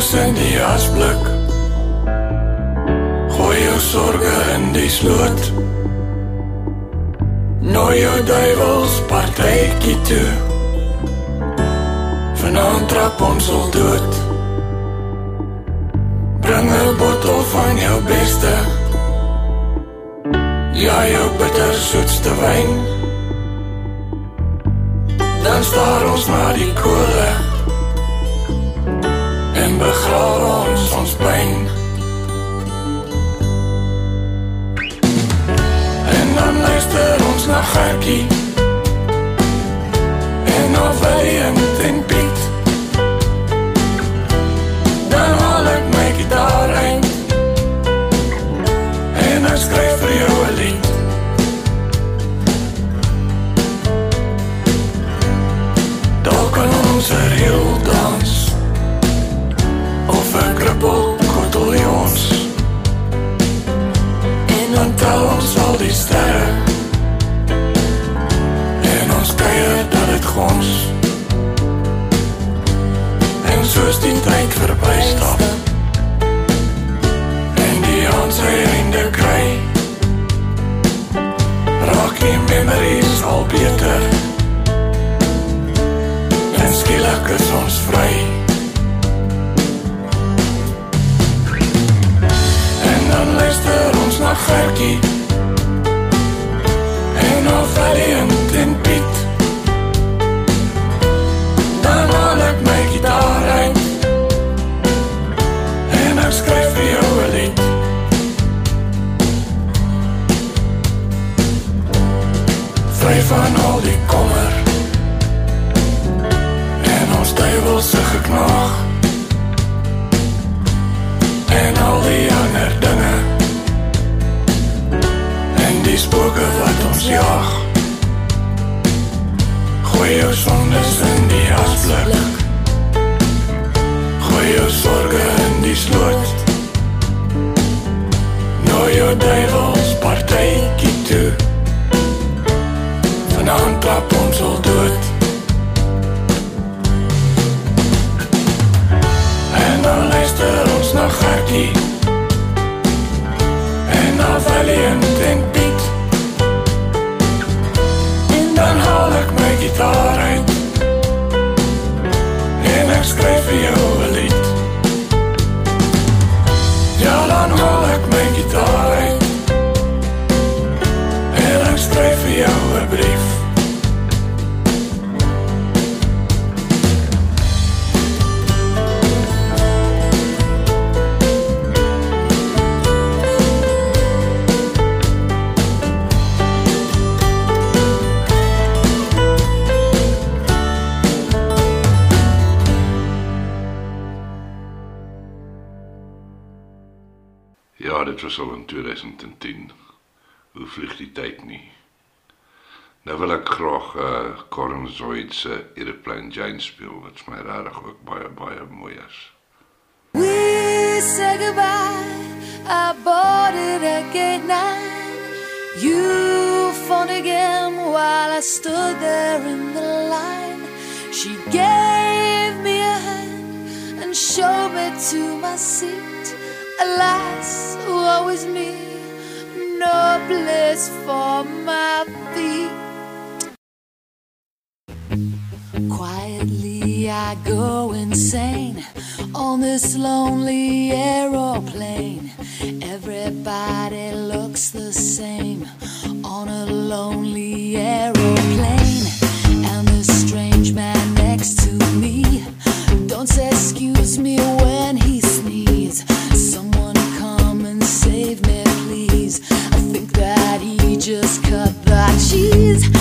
S21: in die asblik. Gooi jou sorge in die sloot. Nooi jou duivels partijkie toe. Vanavond trap ons al dood. Bring een bottel van jou beste. Ja, jou bitter soetste wijn. Dan staar ons na die koole en begrawe ons ons pyn. En dan luister ons na Gertjie en na Valiant en Piet.
S1: Vlieg die tyd nie. Nou wil ek graag uh Corin Zoid se Aeroplane Jane speel wat vir my regtig ook baie baie mooi is.
S8: We say goodbye. I bought it gate nine. You phoned again while I stood there in the line. She gave me a hand and showed me to my seat. Alas, woe is me, no place for my feet. Quietly, I go insane on this lonely aeroplane. Everybody looks the same on a lonely aeroplane. And the strange man next to me don't say excuse me just cut the cheese.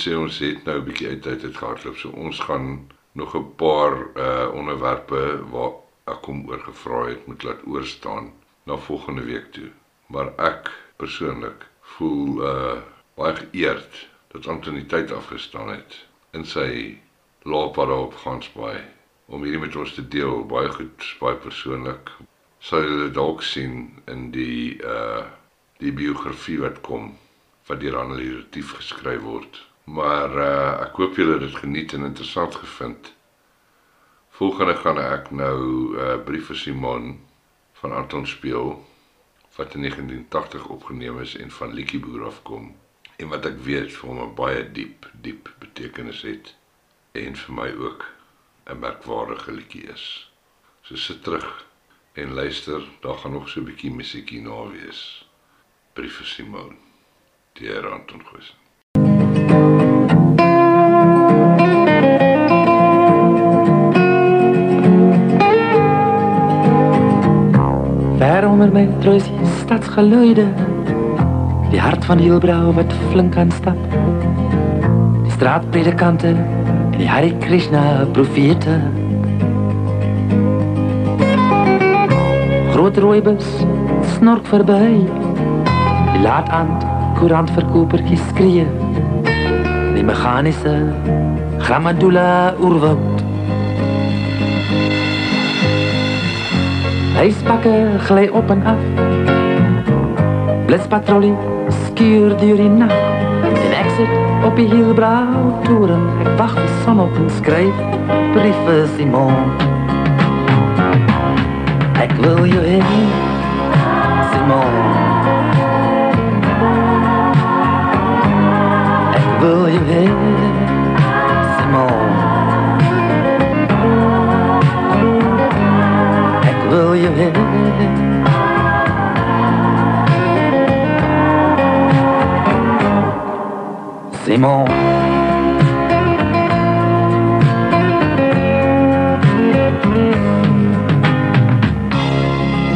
S1: Moet sê ons het nou 'n bietjie uit tyd uit gehardloop. So ons gaan nog 'n paar uh onderwerpe waar ek hom oor gevra het moet laat oorstaan na volgende week toe. Maar ek persoonlik voel uh baie geëerd dat Antonie tyd afgestaan het in sy loopbaan op Gansbaai om hierdie met ons te deel, baie goed, baie persoonlik. Sou julle dalk sien in die uh die biografie wat kom wat deur Annelie Retief geskryf word. Maar uh ek hoop julle het dit geniet en interessant gevind. Volgende gaan ek nou 'n uh, brief vir Simon van Anton speel wat in 1980 opgeneem is en van Liedjie Boer afkom en wat ek weet vir hom 'n baie diep diep betekenis het en vir my ook 'n merkwaardige liedjie is. So sit terug en luister, daar gaan nog so 'n bietjie musiekie na wees. Brief vir Simon. Deur Anton Goosen.
S11: Ver onder my troos die hart van Hielbrau wat flink aan stap. Die straatpredikante en die Hare Krishna profete. Groot rooibus snork verby. Die laataand koerantverkopertjies skree Die meganiese Grammadula oerwoud. Huispakke gly op en af. Blitspatrollie skuur deur die nag. En ek sit op die Hielbrau toeren Ek wacht die son op en skryf briewe Simon. Ek wil jou hê wil jou hê Simon Ek wil jou hê Simon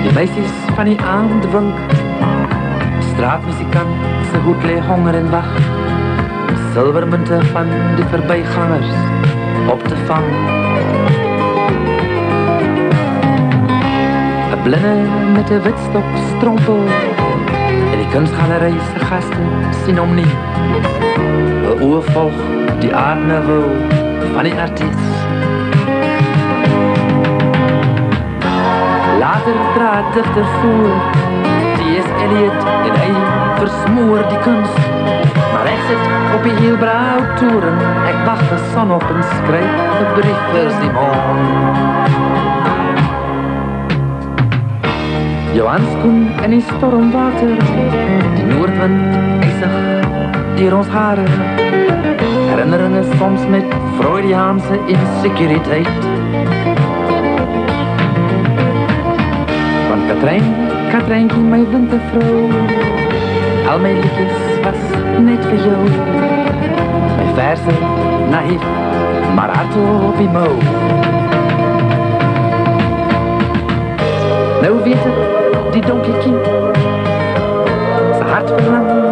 S11: Die meisies van die aand wink Straatmusikant se hoed lê honger en wag Silvermunte van die verbygangers op te vang. 'n Blinde met 'n wit stok strompel En die kunstgalery se gaste sien hom nie. 'n oë volg die aardnivou van die artis Later draad digter voor T.S. Eliot en hy versmoor die kunst. Maar ek sit op die Hielbrau toeren Ek wacht die son op en skryf 'n brief vir Simon. Johans kom in die stormwater Die noordwind eisig deur ons hare Herinneringe soms met Freudiaanse insekuriteit Van Katrein, Katreintjie my wintervrou Al my liedjes was net vir jou. My verse, naïef, maar hart op die mou Nou weet ek, die donkie kind Sy hart verlang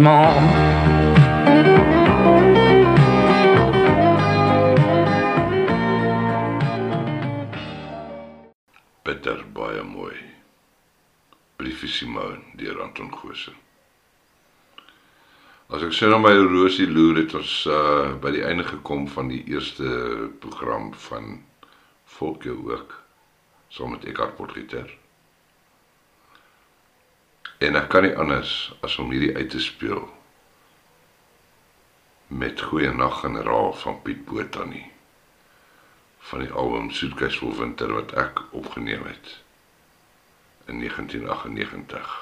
S11: Simon
S1: Bitter baie mooi. Briefie Simone deur Anton Goosen. As ek sien na my horlosie loer het ons uh by die einde gekom van die eerste program van Volke ook saam met Eckhart Potgieter. En kan nie anders as om hierdie uit te speel met Goeie Nag Generaal van Piet Botha nie van die album Soetkuis vol winter wat ek opgeneem het in 1998.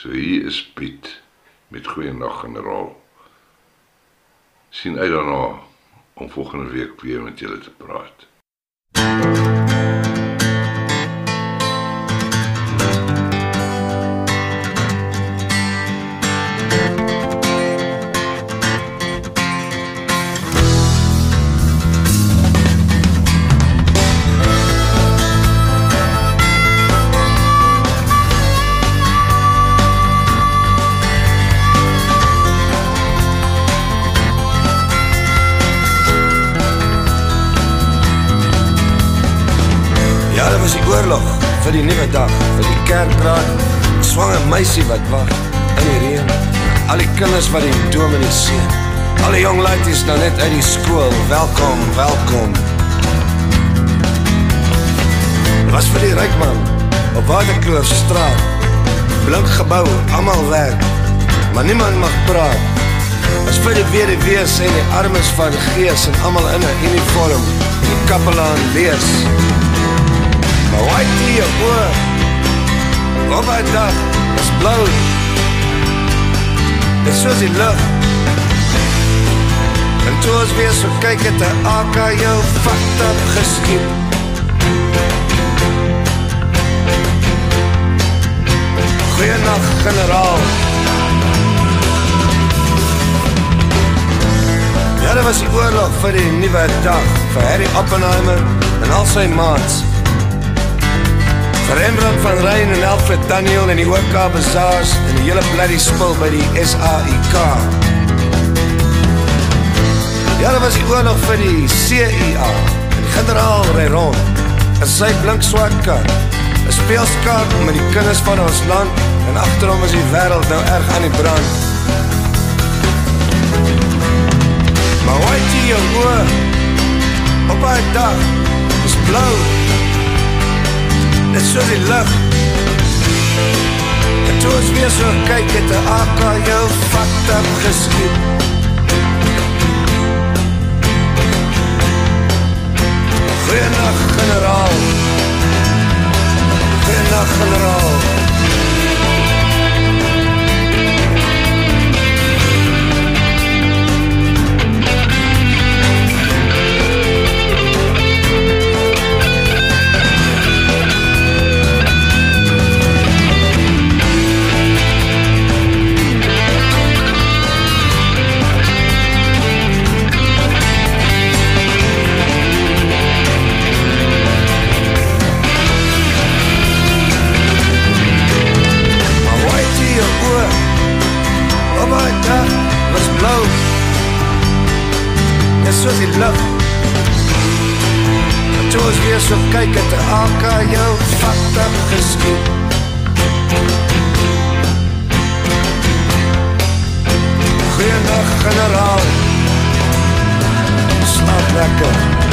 S1: So hier is Piet met Goeie Nag Generaal. sien uit daarna om volgende week weer met julle te praat.
S7: Ja, dag, vir die kerkraad, 'n swanger meisie wat wag in die reën, al die kinders wat die dominee seën. Al die jong laities nou net uit die skool, welkom, welkom. Was vir die ryk man op Waterkloof se straat. Blink gebou, almal werk, maar niemand mag praat. As vir die weduwees en die armes van gees en almal in 'n uniform, die kapelaan lees. Maar waai die jou oor Op my dag is blauw. Dit soos die lucht. En toe ons weer so kyk het die AK jou vat op geskiet. Goeienacht generaal. Ja, dit was die oorlog vir die nieuwe dag Vir Harry Oppenheimer en al sy maats Rembrandt van Rijn en Alfred Daniel en die OK Bazaars en die hele bloody spul by die SAIK. Ja, dat was die oorlog vir die CIA en die generaal rij rond in sy blink swart kar, een speelskaart met die kinders van ons land en achterom is die wereld nou erg aan die brand. Maar waait jy jou oor op die dag is blauw net so die lucht En toe ons weer so kyk het die AK jou vat op geskiet. Goeienacht generaal. Goeienacht generaal soos die lucht En toe ons weer so kyk het AK jou vat op geskiet. Goeienacht generaal. Slaap lekker